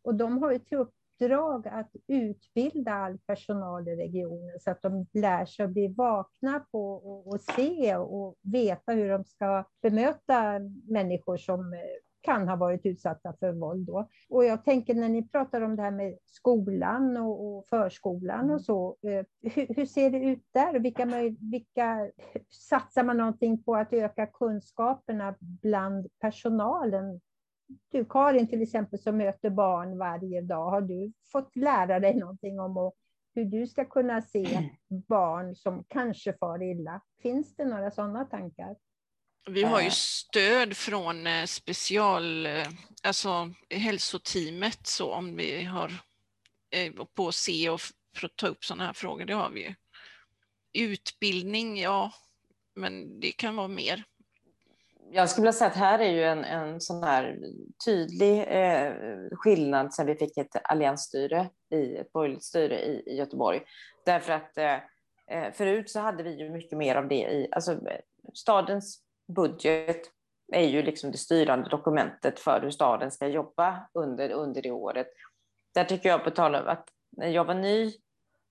Och de har ju till uppdrag att utbilda all personal i regionen så att de lär sig att bli vakna på och, och se och veta hur de ska bemöta människor som eh, kan ha varit utsatta för våld. Då. Och jag tänker när ni pratar om det här med skolan och, och förskolan och mm. så, eh, hur, hur, ser det ut där? Vilka, vilka, satsar man någonting på att öka kunskaperna bland personalen? Du Karin till exempel som möter barn varje dag, har du fått lära dig någonting om och hur du ska kunna se barn som kanske far illa? Finns det några sådana tankar? Vi har ju Eh. stöd från eh, special, eh, alltså hälsoteamet så om vi har på C och f- för att ta upp sådana här frågor, det har vi ju. Utbildning, ja, men det kan vara mer. Jag skulle vilja säga att här är ju en, en sån här tydlig eh, skillnad sen vi fick ett alliansstyre, i, ett borgerligt styre i, i Göteborg. Därför att eh, förut så hade vi ju mycket mer av det i, alltså stadens budget är ju liksom det styrande dokumentet för hur staden ska jobba under, under det året. Där tycker jag på tal om att när jag var ny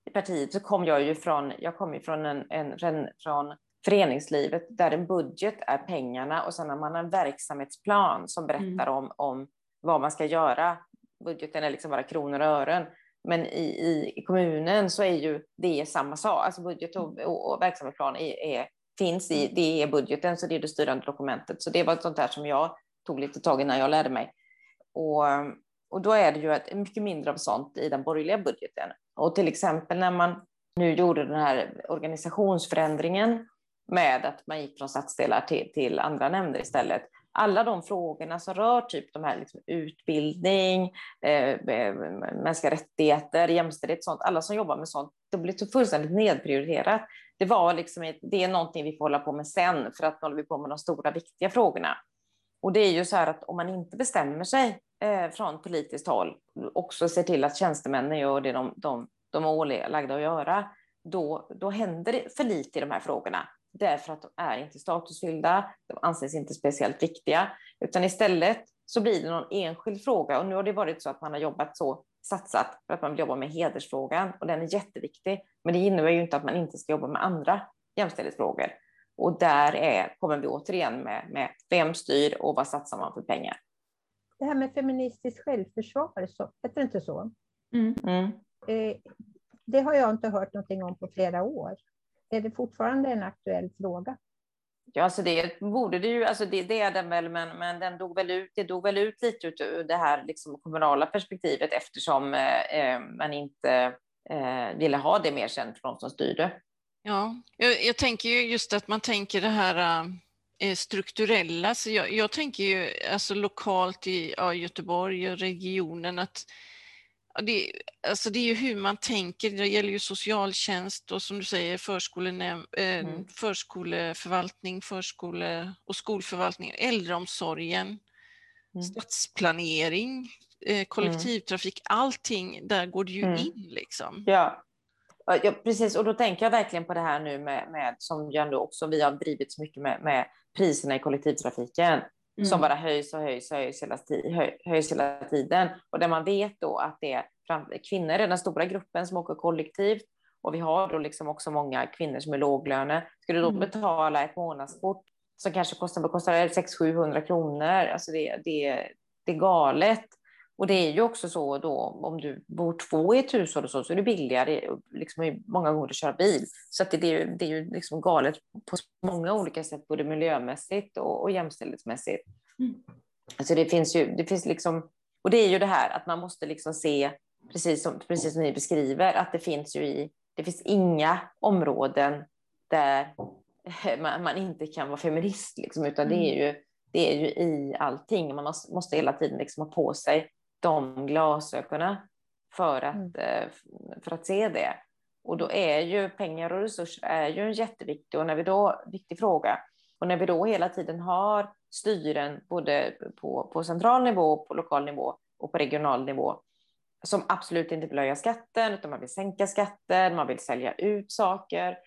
i partiet så kom jag ju från, jag kom ju från, en, en, från föreningslivet där en budget är pengarna och sen har man en verksamhetsplan som berättar om, om vad man ska göra. Budgeten är liksom bara kronor och ören. Men i, i, i kommunen så är ju det samma sak. Alltså budget och, och, och verksamhetsplan är, är, finns i, det är budgeten, så det är det styrande dokumentet. Så det var ett sånt där som jag tog lite tag i när jag lärde mig. Och, och då är det ju ett, mycket mindre av sånt i den borgerliga budgeten. Och till exempel när man nu gjorde den här organisationsförändringen med att man gick från stadsdelar till, till andra nämnder istället. Alla de frågorna som rör typ de här liksom utbildning, eh, eh, mänskliga rättigheter, jämställdhet, sånt, alla som jobbar med sånt, det blir så fullständigt nedprioriterat. Det var liksom, det är någonting vi får hålla på med sen, för att nu håller vi på med de stora viktiga frågorna. Och det är ju så här att om man inte bestämmer sig eh, från politiskt håll, också ser till att tjänstemännen gör det de, de, de är ålagda att göra, då, då händer det för lite i de här frågorna därför att de är inte statusfyllda, de anses inte speciellt viktiga, utan istället så blir det någon enskild fråga. Och nu har det varit så att man har jobbat så satsat för att man vill jobba med hedersfrågan och den är jätteviktig. Men det innebär ju inte att man inte ska jobba med andra jämställdhetsfrågor. Och där är, kommer vi återigen med, med vem styr och vad satsar man för pengar. Det här med feministiskt självförsvar, så, heter det inte så? Mm. Mm. Eh, det har jag inte hört någonting om på flera år. Är det fortfarande en aktuell fråga? Ja, alltså det borde det ju, alltså det, det är den väl, men, men den dog väl ut, det dog väl ut lite ut ur det här liksom kommunala perspektivet eftersom eh, man inte eh, ville ha det mer känt från de som styrde. Ja, jag, jag tänker ju just att man tänker det här äh, strukturella, så jag, jag, tänker ju alltså lokalt i ja, Göteborg och regionen att det, alltså det är ju hur man tänker, det gäller ju socialtjänst och som du säger förskolenäm, äh, Mm. förskoleförvaltning, förskole och skolförvaltning, äldreomsorgen, Mm. stadsplanering, eh, kollektivtrafik, allting, där går det ju Mm. in liksom. Ja. Ja, precis. Och då tänker jag verkligen på det här nu med, med som jag nu också, vi har drivit så mycket med, med priserna i kollektivtrafiken som Mm. bara höjs och höjs och höjs hela, höj, höjs hela tiden. Och där man vet då att det är kvinnor den stora gruppen som åker kollektivt och vi har då liksom också många kvinnor som är låglöne. Ska du då Mm. betala ett månadskort som kanske kostar, kostar 600-700 kronor, alltså det, det, det är galet. Och det är ju också så då om du bor två i ett hushåll och så, så är det billigare liksom, många gånger att köra bil. Så att det, det är ju, det är ju liksom galet på många olika sätt, både miljömässigt och, och jämställdhetsmässigt. Mm. Alltså det finns ju, det finns liksom, och det är ju det här att man måste liksom se, precis som, precis som ni beskriver, att det finns ju i, det finns inga områden där man, man inte kan vara feminist, liksom, utan det är ju det är ju i allting. Man måste, måste hela tiden liksom ha på sig de glasögonen för att, Mm. eh, för att se det. Och då är ju pengar och resurser är ju en jätteviktig och när vi då, viktig fråga. Och när vi då hela tiden har styren både på, på central nivå, på lokal nivå och på regional nivå som absolut inte vill höja skatten utan man vill sänka skatten, man vill sälja ut saker.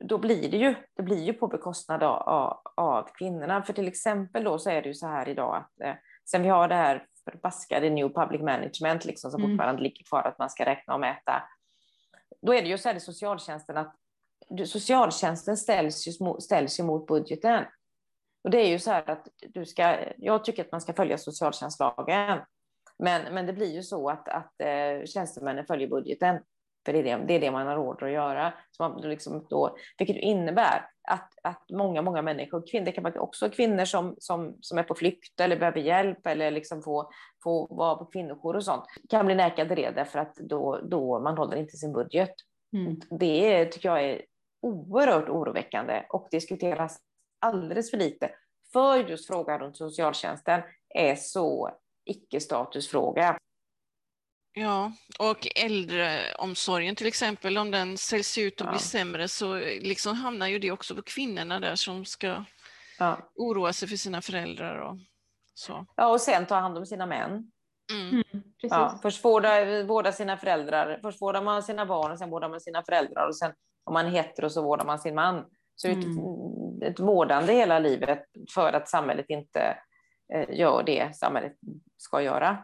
Då blir det ju, det blir ju på bekostnad av, av, av kvinnorna. För till exempel då så är det ju så här idag att eh, sen vi har det här förbaskade new public management liksom, som Mm. fortfarande ligger kvar att man ska räkna och mäta. Då är det ju så här i socialtjänsten att du- socialtjänsten ställs ju, ställs ju mot budgeten. Och det är ju så här att du ska, jag tycker att man ska följa socialtjänstlagen. Men, men det blir ju så att, att eh, tjänstemännen följer budgeten. För det är det, det är det man har order att göra. Så man liksom då, vilket innebär att, att många, många människor, kvinnor, det kan vara också kvinnor som, som, som är på flykt eller behöver hjälp eller liksom få, få vara på kvinnojour och sånt, kan bli nekade det därför att då, då man håller inte sin budget. Mm. Det tycker jag är oerhört oroväckande och diskuteras alldeles för lite. För just frågan runt socialtjänsten är så icke-statusfråga. Ja, och äldreomsorgen till exempel, om den säljs ut och Ja. blir sämre så liksom hamnar ju det också på kvinnorna där som ska Ja. oroa sig för sina föräldrar och så. ja, och sen ta hand om sina män. Mm. Mm. Ja, först vårda, vårda sina föräldrar, först vårdar man sina barn och sen vårdar man sina föräldrar och sen om man är hetero så vårdar man sin man. Så är ett, ett vårdande hela livet för att samhället inte eh, gör det samhället ska göra.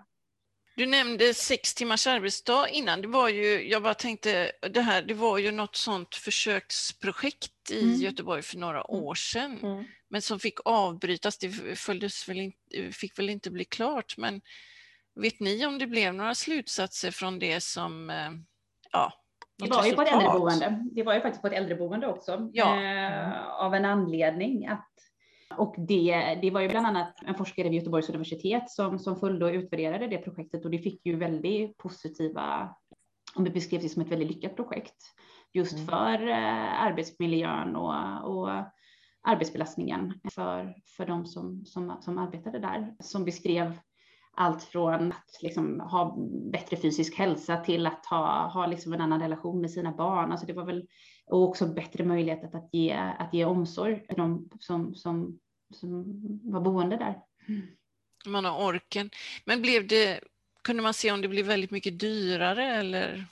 Du nämnde sex timmars arbetsdag innan. Det var ju, jag bara tänkte, det här, det var ju något sånt försöksprojekt i Mm. Göteborg för några år sedan, Mm. men som fick avbrytas. Det följdes väl inte, fick väl inte bli klart, men vet ni om det blev några slutsatser från det som, eh, ja, Det var ju på ett äldreboende. Det var ju faktiskt på ett äldreboende också. Ja. Eh, av en anledning. Att, och det, det var ju bland annat en forskare vid Göteborgs universitet som, som följde och utvärderade det projektet och det fick ju väldigt positiva, om det beskrevs det som ett väldigt lyckat projekt. Just Mm. för eh, arbetsmiljön och, och arbetsbelastningen för, för de som, som, som arbetade där. Som beskrev allt från att liksom ha bättre fysisk hälsa till att ha, ha liksom en annan relation med sina barn. Alltså det var väl, och också bättre möjlighet att, att, ge, att ge omsorg till de som, som, som var boende där. Man har orken. Men blev det, kunde man se om det blev väldigt mycket dyrare eller?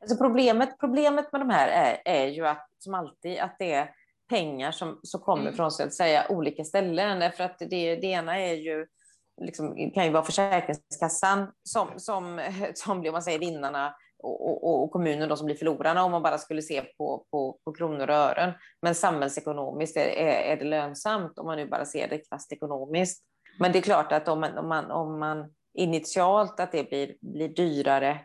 Alltså problemet, problemet med de här är, är ju att, som alltid, att det är pengar som, som kommer Mm. från så att säga, olika ställen. Därför att det, det ena är ju, liksom, kan ju vara Försäkringskassan som, som, som blir, om man säger, vinnarna och, och, och kommunen då som blir förlorarna om man bara skulle se på, på, på kronor och ören. Men samhällsekonomiskt är, är, är det lönsamt om man nu bara ser det krasst ekonomiskt. Men det är klart att om man, om man, om man initialt att det blir, blir dyrare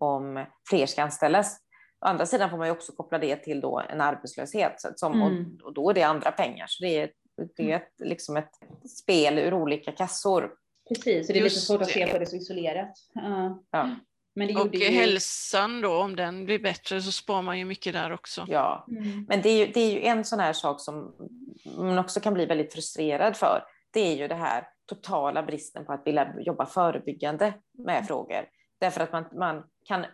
om fler ska anställas. Å andra sidan får man ju också koppla det till då en arbetslöshet så att som, Mm. och, och då är det andra pengar. Så det är, det är ett, liksom ett spel ur olika kassor. Precis, så det är lite Just svårt att se på det så isolerat. Ja. Ja. Men det Och ju... hälsan då, om den blir bättre så spar man ju mycket där också. Ja. Mm. Men det är, ju, det är ju en sån här sak som man också kan bli väldigt frustrerad för. Det är ju det här totala bristen på att vilja jobba förebyggande med frågor. Därför att man, man kan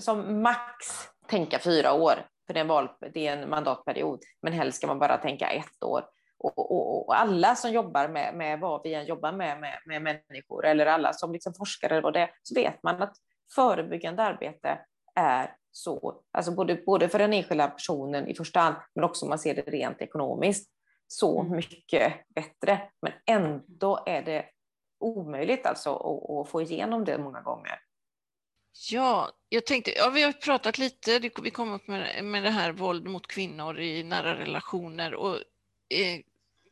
som max tänka fyra år, för det är, en val, det är en mandatperiod, men helst ska man bara tänka ett år. Och, och, och alla som jobbar med, med vad vi än jobbar med, med, med människor, eller alla som liksom forskar eller vad det är, så vet man att förebyggande arbete är så, alltså både, både för den enskilda personen i första hand, men också om man ser det rent ekonomiskt, så Mm. mycket bättre. Men ändå är det omöjligt alltså att, att få igenom det många gånger. Ja, jag tänkte, ja, vi har pratat lite, det- vi kom upp med, med det här våld mot kvinnor i nära relationer. Och, eh,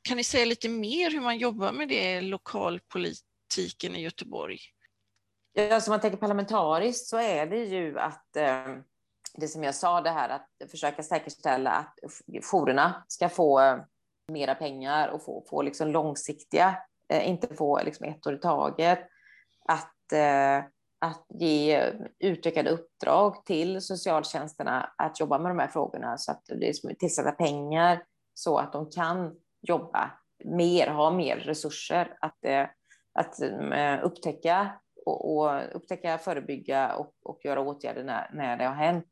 kan ni säga lite mer hur man jobbar med det i lokalpolitiken i Göteborg? Ja, alltså, som man tänker parlamentariskt så är det ju att eh, det som jag sa, det här att försöka säkerställa att jourerna ska få eh, mera pengar och få, få liksom långsiktiga, eh, inte få liksom ett år i taget. Att, eh, att ge utökade uppdrag till socialtjänsterna att jobba med de här frågorna så att det är tillsätta pengar så att de kan jobba mer, ha mer resurser att, eh, att eh, upptäcka och, och upptäcka, förebygga och, och göra åtgärder när, när det har hänt.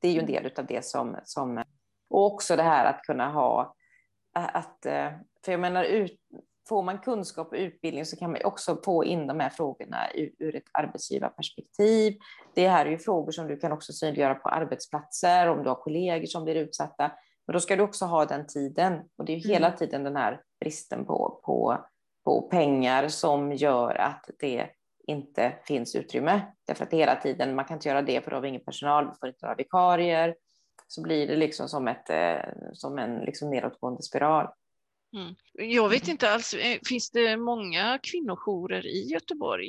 Det är ju en del av det som, som... Och också det här att kunna ha... Att, eh, för jag menar, ut, får man kunskap och utbildning så kan man också få in de här frågorna ur, ur ett arbetsgivarperspektiv. Det här är ju frågor som du kan också synliggöra på arbetsplatser, om du har kollegor som blir utsatta. Men då ska du också ha den tiden. Och det är ju hela Mm. tiden den här bristen på, på, på pengar som gör att det inte finns utrymme. Därför att hela tiden, man kan inte göra det för då har vi ingen personal, vi får inte några vikarier. Så blir det liksom som, ett, eh, som en liksom nedåtgående spiral. Mm. Jag vet inte alls, eh, finns det många kvinnojourer i Göteborg?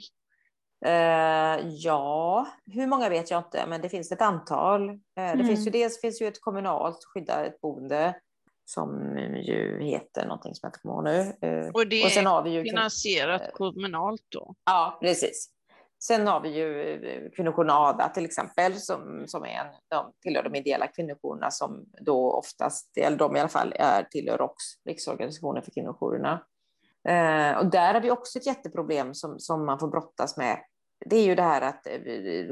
Eh, ja, hur många vet jag inte, men det finns ett antal. Det Mm. finns ju dels finns ju ett kommunalt skyddat boende som ju heter någonting som jag inte kommer ihåg nu. Eh, Och det och sen har vi ju... finansierat eh, kommunalt då? Ja, precis. Sen har vi ju kvinnojouren ADA till exempel, som, som är en, de tillhör de ideella kvinnojourerna som då oftast, eller de i alla fall, är tillhör ROKS, Riksorganisationen för kvinnojourerna. Eh, och där har vi också ett jätteproblem som, som man får brottas med. Det är ju det här att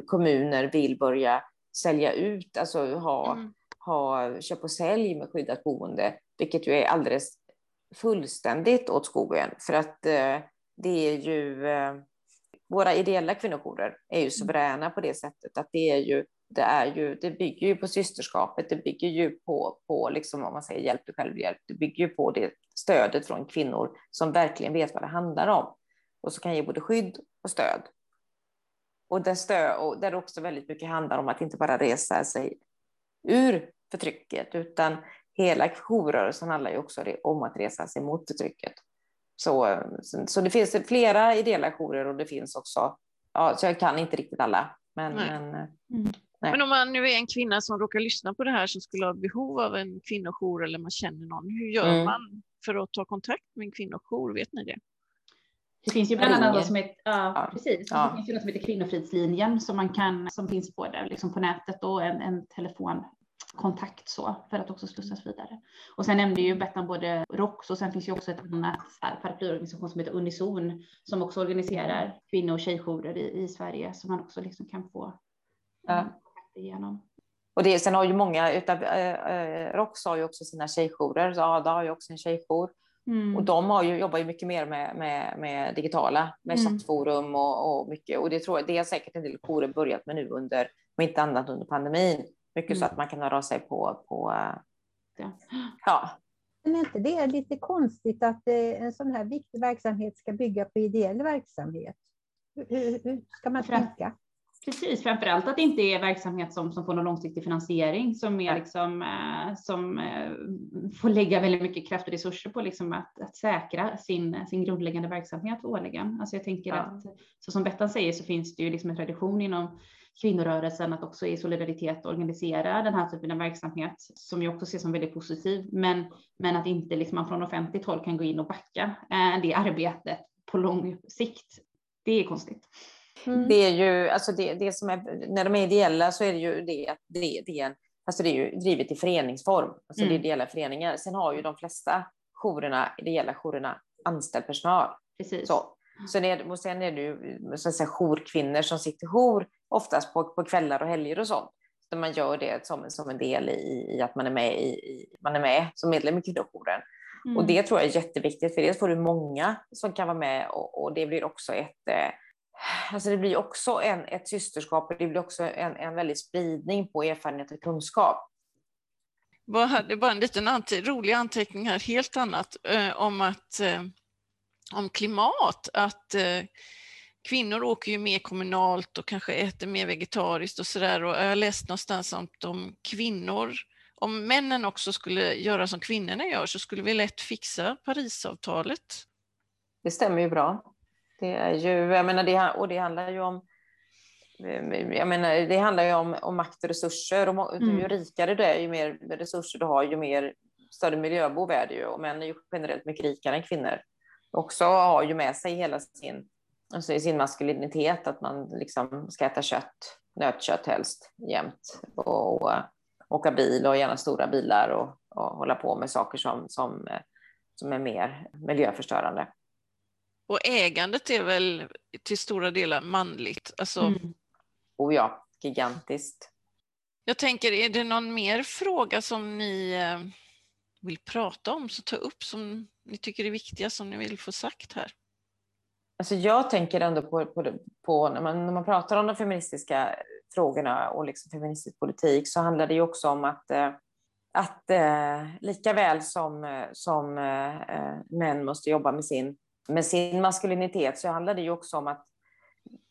kommuner vill börja sälja ut, alltså ha, mm. Ha köp och sälj med skyddat boende, vilket ju är alldeles fullständigt åt skogen. För att eh, det är ju, eh, våra ideella kvinnojourer är ju suveräna på det sättet att det är ju, det är ju, det bygger ju på systerskapet, det bygger ju på, på liksom, om man säger hjälp till självhjälp, det bygger ju på det stödet från kvinnor som verkligen vet vad det handlar om och som kan ge både skydd och stöd. Och där, stö, och där också väldigt mycket handlar om att inte bara resa sig ur förtrycket, utan hela jourrörelsen handlar ju också om att resa sig mot förtrycket. Så, så det finns flera ideella jourer och det finns också, ja, så jag kan inte riktigt alla. Men, nej. Men, eh, mm. men, om man nu är en kvinna som råkar lyssna på det här som skulle ha behov av en kvinnojour eller man känner någon, hur gör mm. man för att ta kontakt med en kvinnojour? Vet ni det? Det finns ju bland annat något som heter, ja, precis. Ja. Det finns ju något som heter Kvinnofridslinjen som man kan, som finns både liksom på nätet och en, en telefon kontakt så för att också slussas vidare. Och sen nämnde ju Bettan både ROX och sen finns ju också ett annat paraplyorganisation som heter Unison som också organiserar kvinno och tjejjourer i, i Sverige som man också liksom kan få ja. igenom. Och det, sen har ju många utav eh, ROX har ju också sina tjejjourer, så Ada har ju också en tjejjour. Mm. Och de har ju, jobbar ju mycket mer med, med, med digitala, med mm. chattforum och, och mycket. Och det tror jag, det är säkert en del jourer börjat med nu under, om inte annat under pandemin. Mycket mm. så att man kan höra av sig på, på ja. ja. Men är inte det lite konstigt att eh, en sån här viktig verksamhet ska bygga på ideell verksamhet? Hur, hur ska man tänka? Precis, framför allt att det inte är verksamhet som, som får någon långsiktig finansiering som, är liksom, eh, som eh, får lägga väldigt mycket kraft och resurser på liksom att, att säkra sin, sin grundläggande verksamhet årligen. Alltså jag tänker ja. att så som Bettan säger så finns det ju liksom en tradition inom kvinnorörelsen att också i solidaritet organisera den här typen av verksamhet som jag också ser som väldigt positiv. Men, men att inte liksom man från offentligt håll kan gå in och backa eh, det arbetet på lång sikt. Det är konstigt. Mm. Det är ju, alltså det, det som är, när de är ideella så är det ju det att det, det är alltså det är ju drivet i föreningsform, alltså mm. det är mm. ideella föreningar. Sen har ju de flesta jourerna, ideella jourerna, anställd personal. Precis. Så, så det, och sen är det ju så att säga, jourkvinnor som sitter jour, oftast på, på kvällar och helger och sånt. Så man gör det som, som en del i, i att man är med, i, i, man är med som medlem i kvinnojouren. Mm. Och det tror jag är jätteviktigt, för dels får du många som kan vara med och, och det blir också ett eh, Alltså det blir också en, ett systerskap och det blir också en, en väldig spridning på erfarenhet och kunskap. Jag hade bara en liten ante rolig anteckning här, helt annat, eh, om att eh, om klimat, att eh, kvinnor åker ju mer kommunalt och kanske äter mer vegetariskt och sådär. Och jag har läst någonstans om kvinnor, om männen också skulle göra som kvinnorna gör så skulle vi lätt fixa Parisavtalet. Det stämmer ju bra. Det är ju, jag menar, det, och det handlar ju om jag menar, det handlar ju om, om makt och resurser. Och mm. Ju rikare du är, ju mer resurser du har, ju mer större miljöbov är det ju. Och män är ju generellt mycket rikare än kvinnor. Också har ju med sig hela sin, alltså sin maskulinitet, att man liksom ska äta kött, nötkött helst, jämt. Och, och åka bil och gärna stora bilar och, och hålla på med saker som, som, som är mer miljöförstörande. Och ägandet är väl till stora delar manligt? Alltså... Mm. Oh ja, gigantiskt. Jag tänker, är det någon mer fråga som ni eh, vill prata om, så ta upp som ni tycker är viktiga, som ni vill få sagt här? Alltså jag tänker ändå på, på, på när, man, när man pratar om de feministiska frågorna och liksom feministisk politik så handlar det ju också om att, eh, att eh, lika väl som, som män måste jobba med sin med sin maskulinitet så handlar det ju också om att,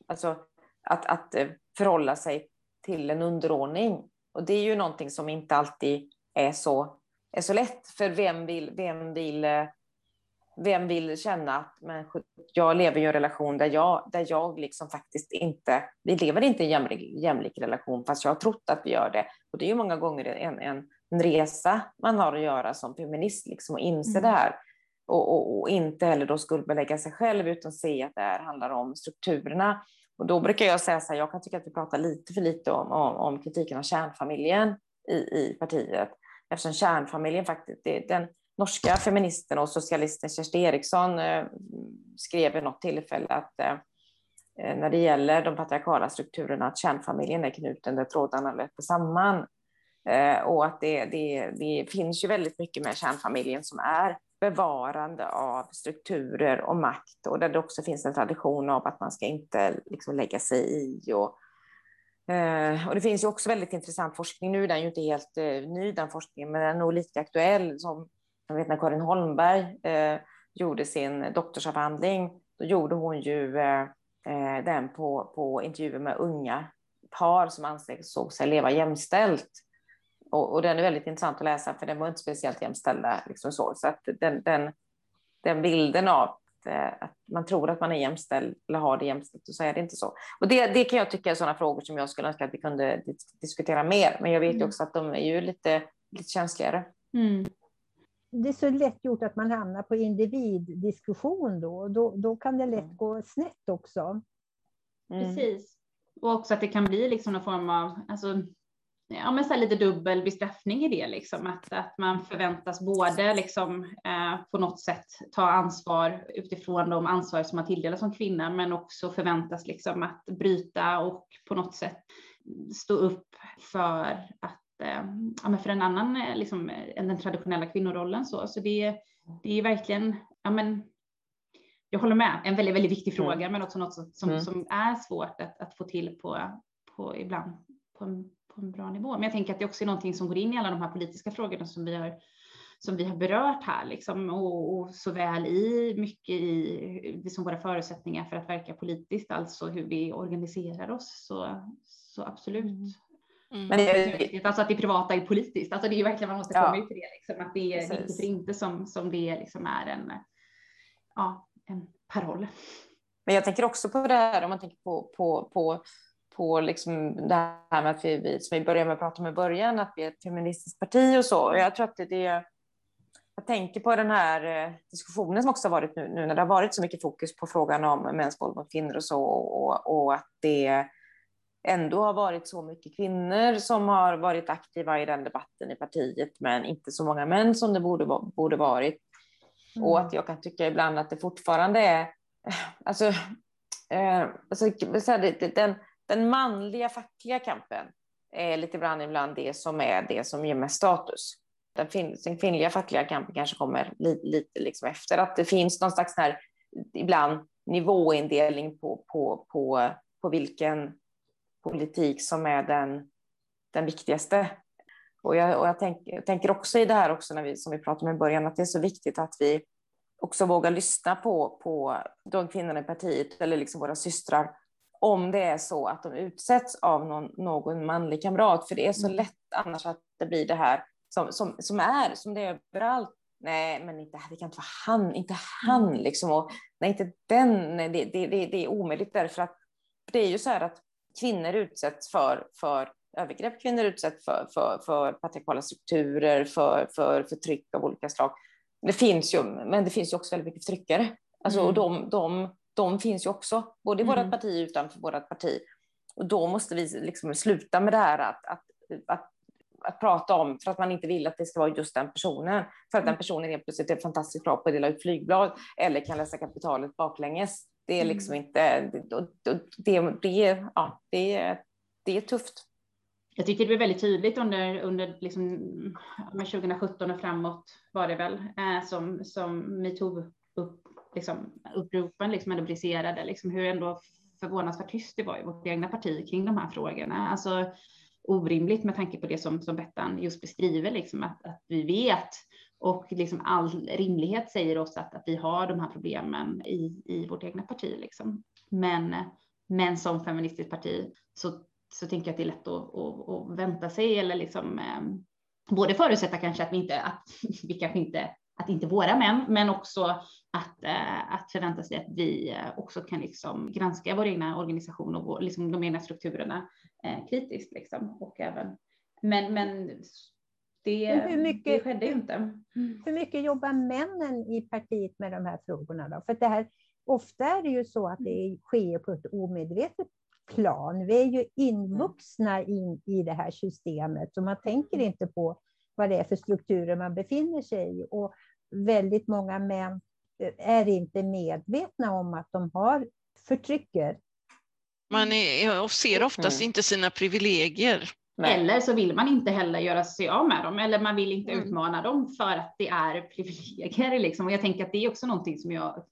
alltså, att, att eh, förhålla sig till en underordning. Och det är ju någonting som inte alltid är så, är så lätt. För vem vill, vem vill, eh, vem vill känna att men, jag lever i en relation där jag, där jag liksom faktiskt inte, vi lever inte i en jämlik, jämlik relation fast jag har trott att vi gör det. Och det är ju många gånger en, en, en resa man har att göra som feminist, liksom, att inse mm. det här och, och, och, inte heller då skuldbelägga sig själv utan se att det här handlar om strukturerna. Och då brukar jag säga så här, jag kan tycka att vi pratar lite för lite om, om, om kritiken av kärnfamiljen i, i partiet. Eftersom kärnfamiljen faktiskt, det, den norska feministen och socialisten Kersti Eriksson eh, skrev vid något tillfälle att eh, eh, när det gäller de patriarkala strukturerna att kärnfamiljen är knuten där trådarna löper samman. Eh, och att det, det, det finns ju väldigt mycket med kärnfamiljen som är bevarande av strukturer och makt och där det också finns en tradition av att man ska inte liksom lägga sig i. Och, eh, och det finns ju också väldigt intressant forskning, nu är den ju inte helt eh, ny den forskningen, men den är nog lika aktuell som jag vet när Karin Holmberg eh, gjorde sin doktorsavhandling, då gjorde hon ju eh, eh den på, på intervjuer med unga par som ansåg sig leva jämställt. Och, och, den är väldigt intressant att läsa, för den var inte speciellt jämställda. Liksom så så att den, den, den bilden av eh, att man tror att man är jämställd eller har det jämställt, och så är det inte så. Och det, det kan jag tycka är sådana frågor som jag skulle önska att vi kunde diskutera mer, men jag vet mm. också att de är ju lite, lite känsligare. Mm. Det är så lätt gjort att man hamnar på individdiskussion då, då, då kan det lätt mm. gå snett också. Mm. Precis. Och också att det kan bli liksom någon form av, alltså, ja, men så lite dubbel bestraffning i det, liksom. att, att man förväntas både liksom, eh, på något sätt ta ansvar utifrån de ansvar som man tilldelas som kvinna, men också förväntas liksom, att bryta och på något sätt stå upp för att eh, ja, men för en annan eh, liksom, än den traditionella kvinnorollen. Så, så det, det är verkligen, ja, men, jag håller med, en väldigt, väldigt viktig fråga, mm. men också något som, mm. som är svårt att, att få till på, på ibland på en på en bra nivå. Men jag tänker att det också är någonting som går in i alla de här politiska frågorna som vi har som vi har berört här, liksom, och, och såväl i mycket i det som våra förutsättningar för att verka politiskt, alltså hur vi organiserar oss, så, så absolut. Mm. mm. Men det är alltså att det privata är politiskt, alltså det är ju verkligen man måste komma ja. ut till det, liksom, att det är inte för inte som, som det liksom är en, ja, en paroll. Men jag tänker också på det här om man tänker på, på, på på liksom det här med att vi, vi, som vi började med att prata om i början, att vi är ett feministiskt parti och så. Jag tror att det, det jag tänker på den här eh, diskussionen som också har varit nu, nu när det har varit så mycket fokus på frågan om mäns våld mot kvinnor och så, och, och att det ändå har varit så mycket kvinnor som har varit aktiva i den debatten i partiet, men inte så många män som det borde, borde varit. Mm. Och att jag kan tycka ibland att det fortfarande är, alltså, eh, alltså den, den manliga fackliga kampen är lite ibland, ibland det som är det som ger mest status. Den, fin den kvinnliga fackliga kampen kanske kommer li lite liksom efter. Att det finns någon slags här, ibland nivåindelning på, på, på, på vilken politik som är den, den viktigaste. Och jag, och jag, tänk, jag tänker också i det här också, när vi, som vi pratade om i början, att det är så viktigt att vi också vågar lyssna på, på de kvinnorna i partiet, eller liksom våra systrar, om det är så att de utsätts av någon, någon manlig kamrat. För det är så mm. lätt annars att det blir det här som, som, som är, som det är överallt. Nej, men inte, det kan inte vara han, inte han mm. liksom. Och, nej, inte den. Nej, det, det, det, det är omöjligt därför att det är ju så här att kvinnor utsätts för, för övergrepp, kvinnor utsätts för, för, för patriarkala strukturer, för, för förtryck av olika slag. Det finns ju, men det finns ju också väldigt mycket förtryckare. Alltså, mm. och de, de, de finns ju också, både i mm. vårt parti och utanför vårt parti. Och då måste vi liksom sluta med det här att, att, att, att, prata om, för att man inte vill att det ska vara just den personen. För att den mm. personen helt plötsligt är fantastiskt bra på att dela ut flygblad eller kan läsa kapitalet baklänges. Det är liksom mm. inte, det, det, det, ja, det, det är tufft. Jag tycker det blev väldigt tydligt under, under liksom, 2017 och framåt var det väl, eh, som, som metoo upp, liksom, uppropen liksom ändå briserade, liksom hur ändå förvånansvärt tyst det var i vårt egna parti kring de här frågorna. Alltså orimligt med tanke på det som, som Bettan just beskriver, liksom, att, att vi vet och liksom all rimlighet säger oss att, att vi har de här problemen i, i vårt egna parti. Liksom. Men, men som feministiskt parti så, så tänker jag att det är lätt att, att, att vänta sig eller liksom, eh, både förutsätta kanske att vi inte, att vi kanske inte att inte våra män, men också att, eh, att förvänta sig att vi eh, också kan liksom granska vår egna organisation och vår, liksom de egna strukturerna eh, kritiskt. Liksom. Och även, men, men Det, hur mycket- det skedde ju inte. Mm. Hur mycket jobbar männen i partiet med de här frågorna då? För det här, ofta är det ju så att det sker på ett omedvetet plan. Vi är ju invuxna in i det här systemet och man tänker inte på vad det är för strukturer man befinner sig i. Och väldigt många män eh, är inte medvetna om att de har förtrycker. Man är, och ser oftast Mm. inte sina privilegier. Nej. Eller så vill man inte heller göra sig av med dem, eller man vill inte Mm. utmana dem för att det är privilegier. Liksom. Och jag tänker att det är också någonting som jag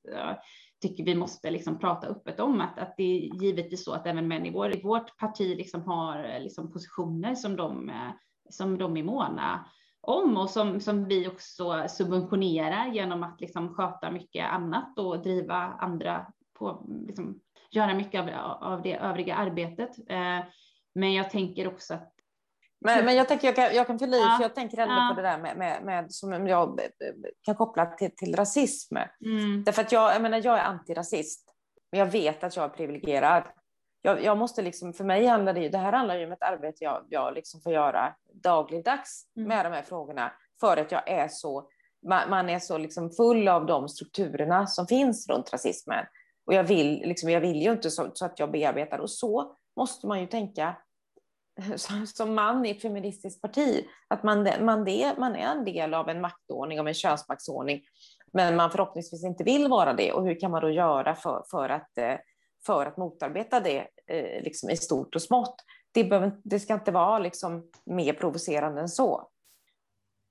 tycker vi måste liksom prata öppet om, att, att det är givetvis så att även män i, vår, i vårt parti liksom har eh, liksom positioner som de, eh, som de är måna om och som, som vi också subventionerar genom att liksom sköta mycket annat och driva andra på, liksom, göra mycket av, av det övriga arbetet. Eh, Men jag tänker också att Men, men jag tänker jag kan, jag kan fylla i, Ja. för jag tänker ändå Ja. på det där med, med, med som jag kan koppla till, till rasism. mm, Därför att jag, jag menar, jag är antirasist, men jag vet att jag är privilegierad. Jag, jag måste liksom, för mig handlar det ju, det här handlar ju om ett arbete jag, jag liksom får göra dagligdags Mm. med de här frågorna, för att jag är så, man, man är så liksom full av de strukturerna som finns runt rasismen. Och jag vill, liksom, jag vill ju inte så, så att jag bearbetar, och så måste man ju tänka som, som man i ett feministiskt parti, att man, man, det, man är en del av en maktordning, av en könsmaktsordning, men man förhoppningsvis inte vill vara det. Och hur kan man då göra för, för, att, eh, för att motarbeta det eh, liksom i stort och smått? Det, behöver, det ska inte vara liksom mer provocerande än så.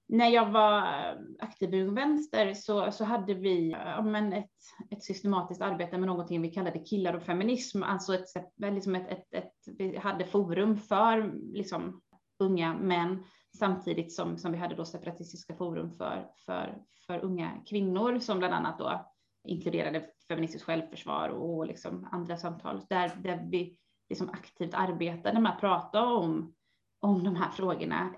när jag var eh, aktiv i Ung Vänster så, så hade vi eh, ja, men ett, ett systematiskt arbete med någonting vi kallade killar och feminism. Alltså ett, eh, liksom ett, ett, ett, vi hade forum för liksom, unga män samtidigt som, som vi hade då separatistiska forum för, för, för unga kvinnor som bland annat då inkluderade feministiskt självförsvar och liksom andra samtal där, där vi liksom aktivt arbetade med att prata om, om de här frågorna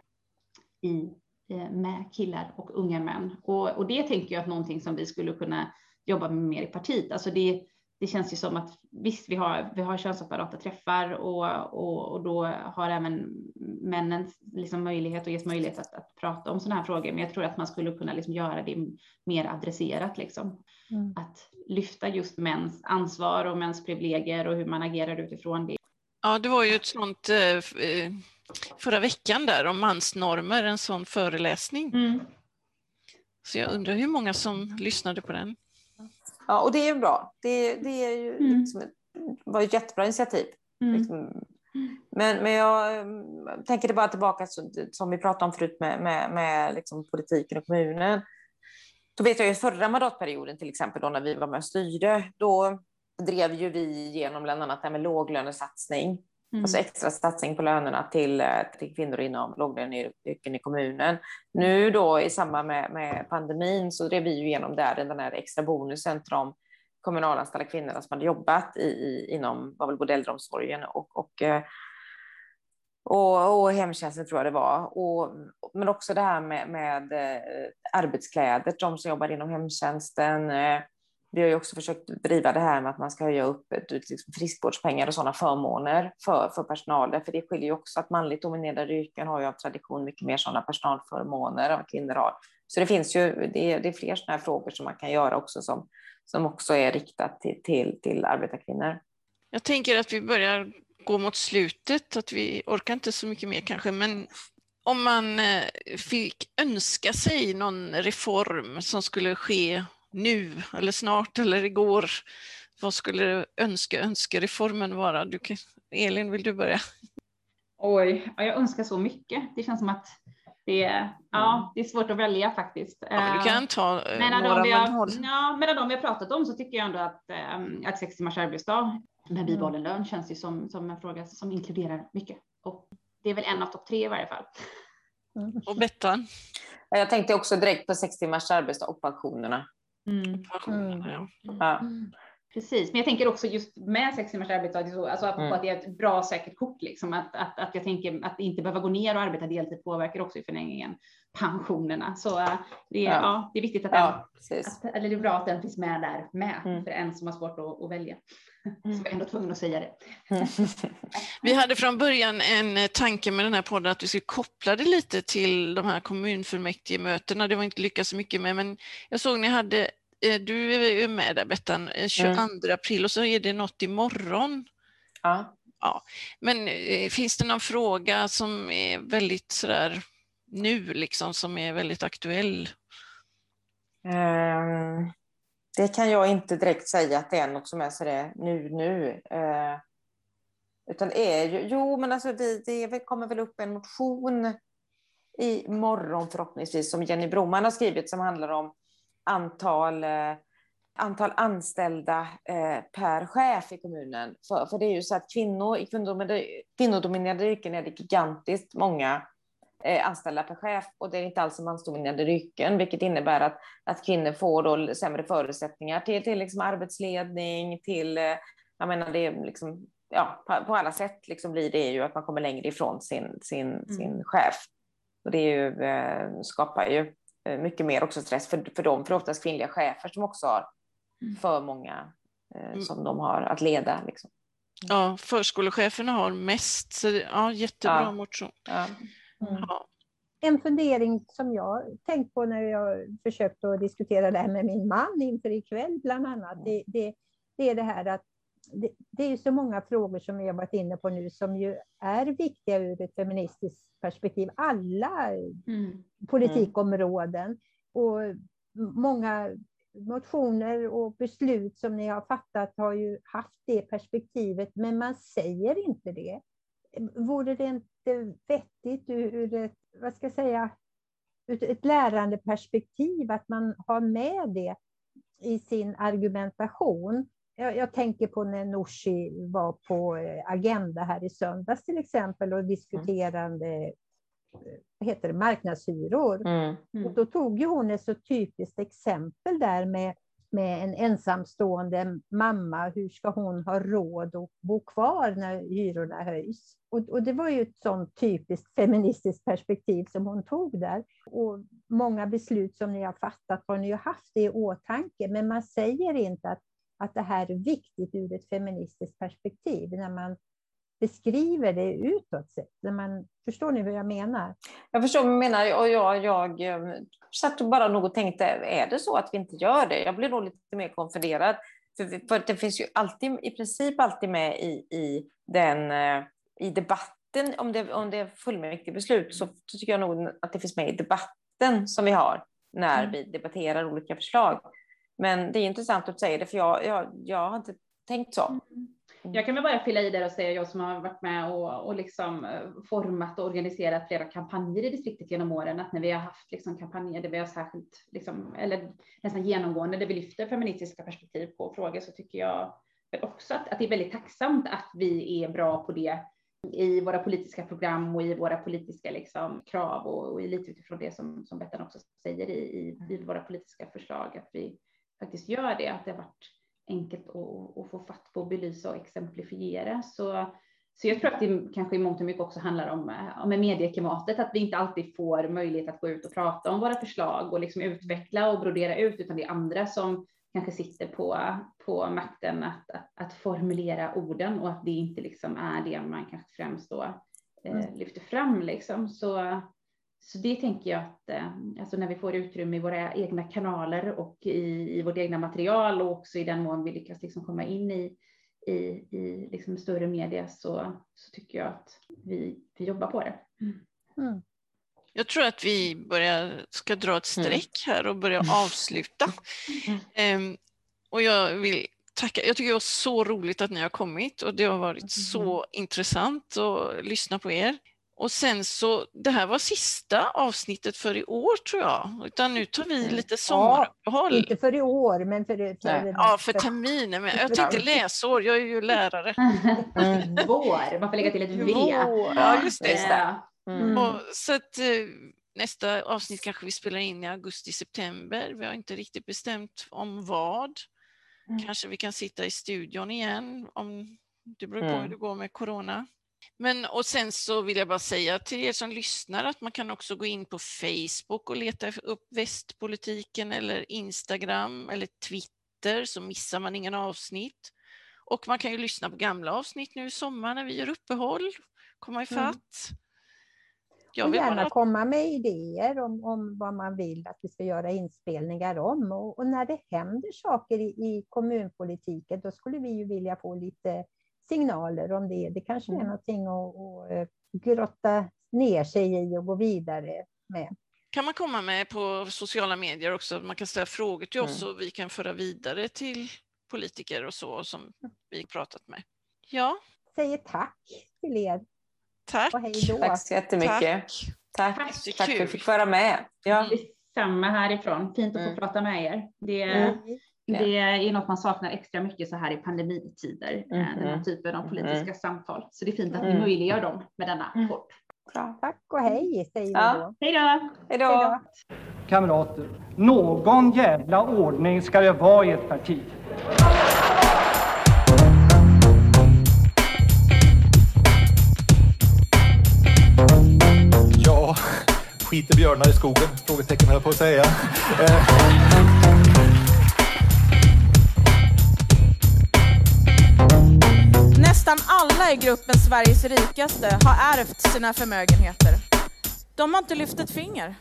i, eh, med killar och unga män. Och, och det tänker jag att någonting som vi skulle kunna jobba med mer i partiet. Alltså det, det känns ju som att visst, vi har, vi har könsseparata träffar och, och, och då har även männen liksom möjlighet och ges möjlighet att, att prata om sådana här frågor. Men jag tror att man skulle kunna liksom göra det mer adresserat. Liksom. Mm. Att lyfta just mäns ansvar och mäns privilegier och hur man agerar utifrån det. Ja, det var ju ett sånt eh, eh, förra veckan där om mansnormer, en sån föreläsning. Så jag undrar hur många som lyssnade på den. Ja, och det är ju bra. Det, det är ju Mm. liksom, ett- var ett jättebra initiativ. Mm. Liksom. Men, men jag eh, tänker det bara tillbaka som vi pratade om förut med, med, med liksom politiken och kommunen. Då vet jag ju förra mandatperioden till exempel då när vi var med och styrde, då drev ju vi igenom bland annat det här med låglönesatsning. Mm. Alltså extra satsning på lönerna till, eh, till kvinnor inom låglöneyrken i kommunen. Nu då i samband med, med pandemin så drev vi ju igenom där den här extra bonusen till de kommunalanställda kvinnorna som hade jobbat i, i, inom var väl både äldreomsorgen och, och, eh, och, och hemtjänsten tror jag det var. Och, men också det här med, med eh, arbetskläder, de som jobbar inom hemtjänsten. Vi har ju också försökt driva det här med att man ska höja upp eh, liksom friskvårdspengar och sådana förmåner för, för personalen, För det skiljer ju också att manligt dominerade yrken har ju av tradition mycket mer sådana personalförmåner än vad kvinnor har. Så det finns ju, det är, det är fler sådana här frågor som man kan göra också som, som också är riktat till, till, till arbetarkvinnor. Jag tänker att vi börjar gå mot slutet, att vi orkar inte så mycket mer kanske, men om man eh, fick önska sig någon reform som skulle ske nu eller snart eller igår, vad skulle önska, önskereformen vara? Du kan, Elin, vill du börja? Oj, ja, jag önskar så mycket. Det känns som att det är, ja, det är svårt att välja faktiskt. Ja, men du kan ta eh, Mellan några, de, men har, ja, mellan de vi har pratat om så tycker jag ändå att, ähm, att sex timmars arbetsdag med bibehållen lön känns ju som, som en fråga som inkluderar mycket. Och det är väl en av topp tre i varje fall. Och Bettan? Jag tänkte också direkt på sex timmars arbetsdag och pensionerna. Pensionerna, ja. Ja. Precis, men jag tänker också just med sex timmars arbetsdag, det är så- alltså apropå Mm. att det är ett bra säkert kort, liksom, att, att, att jag tänker att inte behöva gå ner och arbeta deltid påverkar också i förlängningen pensionerna. Så äh, det, är, Ja. ja. det är viktigt att den, Ja, att, eller det är bra att den finns med där med, Mm. för en som har svårt att, att välja. Så jag är ändå tvungen att säga det. Vi hade från början en tanke med den här podden att vi skulle koppla det lite till de här kommunfullmäktigemötena. Det var inte lyckat så mycket med, men jag såg ni hade, eh, du är ju med där Bettan, 22 mm. april och så är det något imorgon. Ja. ja. Men eh, finns det någon fråga som är väldigt sådär nu, liksom, som är väldigt aktuell? Um, det kan jag inte direkt säga att det är något som är sådär nu, nu. Uh, utan det är ju, jo men alltså det, det kommer väl upp en motion i morgon förhoppningsvis som Jenny Broman har skrivit som handlar om antal, eh, antal anställda eh, per chef i kommunen. För, för det är ju så att kvinnor, i kvinnodominerade yrken är det gigantiskt många eh, anställda per chef och det är inte alls mansdominerade yrken, vilket innebär att, att kvinnor får då sämre förutsättningar till, till liksom arbetsledning, till, jag menar det är liksom, ja, på, på, alla sätt liksom blir det ju att man kommer längre ifrån sin, sin, mm. sin chef. Och det är ju, skapar ju mycket mer också stress för, för dem, för oftast kvinnliga chefer som också har mm. för många eh, mm. som de har att leda. Liksom. Ja, förskolecheferna har mest, så ja, jättebra ja. motion. Ja. Mm. En fundering som jag tänkt på när jag försökt att diskutera det här med min man inför ikväll bland annat, det, det, det är det här att det, det, är ju så många frågor som vi har varit inne på nu som ju är viktiga ur ett feministiskt perspektiv. Alla mm. politikområden och många motioner och beslut som ni har fattat har ju haft det perspektivet, men man säger inte det. Vore det inte vettigt ur ett, vad ska jag säga, ur ett lärandeperspektiv att man har med det i sin argumentation? Jag, jag, tänker på när Nooshi var på eh, Agenda här i söndags till exempel och diskuterade mm. vad heter det, marknadshyror. Mm. Mm. Och då tog ju hon ett så typiskt exempel där med, med en ensamstående mamma. Hur ska hon ha råd att bo kvar när hyrorna höjs? Och, och det var ju ett sånt typiskt feministiskt perspektiv som hon tog där. Och många beslut som ni har fattat har ni ju haft det i åtanke, men man säger inte att att det här är viktigt ur ett feministiskt perspektiv när man beskriver det utåt sett. När man, förstår ni vad jag menar? Jag förstår vad du menar och jag, jag eh, satt bara nog och tänkte, är det så att vi inte gör det? Jag blir nog lite mer konfunderad. För, för det finns ju alltid, i princip alltid med i, i, den, eh, i debatten, om det, om det är fullmäktigebeslut, så, så tycker jag nog att det finns med i debatten som vi har när mm. vi debatterar olika förslag. Men det är intressant att säga det, för jag, jag, jag har inte tänkt så. Mm. Jag kan väl bara fylla i där och säga, jag som har varit med och, och liksom eh, format och organiserat flera kampanjer i distriktet genom åren, att när vi har haft liksom kampanjer där vi har särskilt, liksom, eller nästan genomgående, där vi lyfter feministiska perspektiv på frågor, så tycker jag också att, att det är väldigt tacksamt att vi är bra på det i våra politiska program och i våra politiska liksom, krav och, och lite utifrån det som, som Bettan också säger i, i, i våra politiska förslag, att vi faktiskt gör det, att det har varit enkelt att, att få fatt på, belysa och exemplifiera. Så, så jag tror att det kanske i mångt och mycket också handlar om, om medieklimatet, att vi inte alltid får möjlighet att gå ut och prata om våra förslag och liksom utveckla och brodera ut, utan det är andra som kanske sitter på, på makten att, att, att formulera orden och att det inte liksom är det man kanske främst då eh, mm. lyfter fram. Liksom. Så, så det tänker jag att eh, alltså när vi får utrymme i våra egna kanaler och i, i vårt egna material och också i den mån vi lyckas liksom komma in i, i, i liksom större media så, så tycker jag att vi, vi jobbar på det. Mm. mm. Jag tror att vi börjar, ska dra ett mm. streck här och börja avsluta. Um, och jag vill tacka. Jag tycker det var så roligt att ni har kommit och det har varit så mm. intressant att lyssna på er. Och sen så, det här var sista avsnittet för i år tror jag, utan nu tar vi lite sommaruppehåll. Ja, inte för i år, men för, för Ja, för terminen. Men jag tänkte läsår, jag är ju lärare. Mm. Vår, man får lägga till ett V. Ja, just det. Mm. Och, så att, eh, nästa avsnitt kanske vi spelar in i augusti-september. Vi har inte riktigt bestämt om vad. Mm. Kanske vi kan sitta i studion igen, om det beror på hur mm. det går med corona. Men och sen så vill jag bara säga till er som lyssnar att man kan också gå in på Facebook och leta upp västpolitiken eller Instagram eller Twitter så missar man ingen avsnitt. Och man kan ju lyssna på gamla avsnitt nu i sommar när vi gör uppehåll, komma ifatt. Jag och gärna bara... komma med idéer om, om vad man vill att vi ska göra inspelningar om. Och, och när det händer saker i, i, kommunpolitiken, då skulle vi ju vilja få lite signaler om det. Det kanske är Mm. någonting att, att eh, grotta ner sig i och gå vidare med. kan man komma med på sociala medier också. Man kan ställa frågor till oss Mm. och vi kan föra vidare till politiker och så som vi pratat med. Ja, Säger tack till er tack. och hej då. Tack så jättemycket. Tack, tack, tack för att vi fick vara med. Ja. Detsamma härifrån. Fint att få Mm. prata med er. Det, Mm. Det är något man saknar extra mycket så här i pandemitider. eh, Den här Mhm. typen av politiska Mm. samtal. Så det är fint att vi Mm. möjliggör dem med denna Mm. podd. Bra. Tack och hej säger Ja. vi då. Hej då! Hej. Kamrater, någon jävla ordning ska det vara i ett parti. Ja, skiter björnar i skogen? Frågetecken höll jag på att säga. Nästan alla i gruppen Sveriges rikaste har ärvt sina förmögenheter. De har inte lyft ett finger.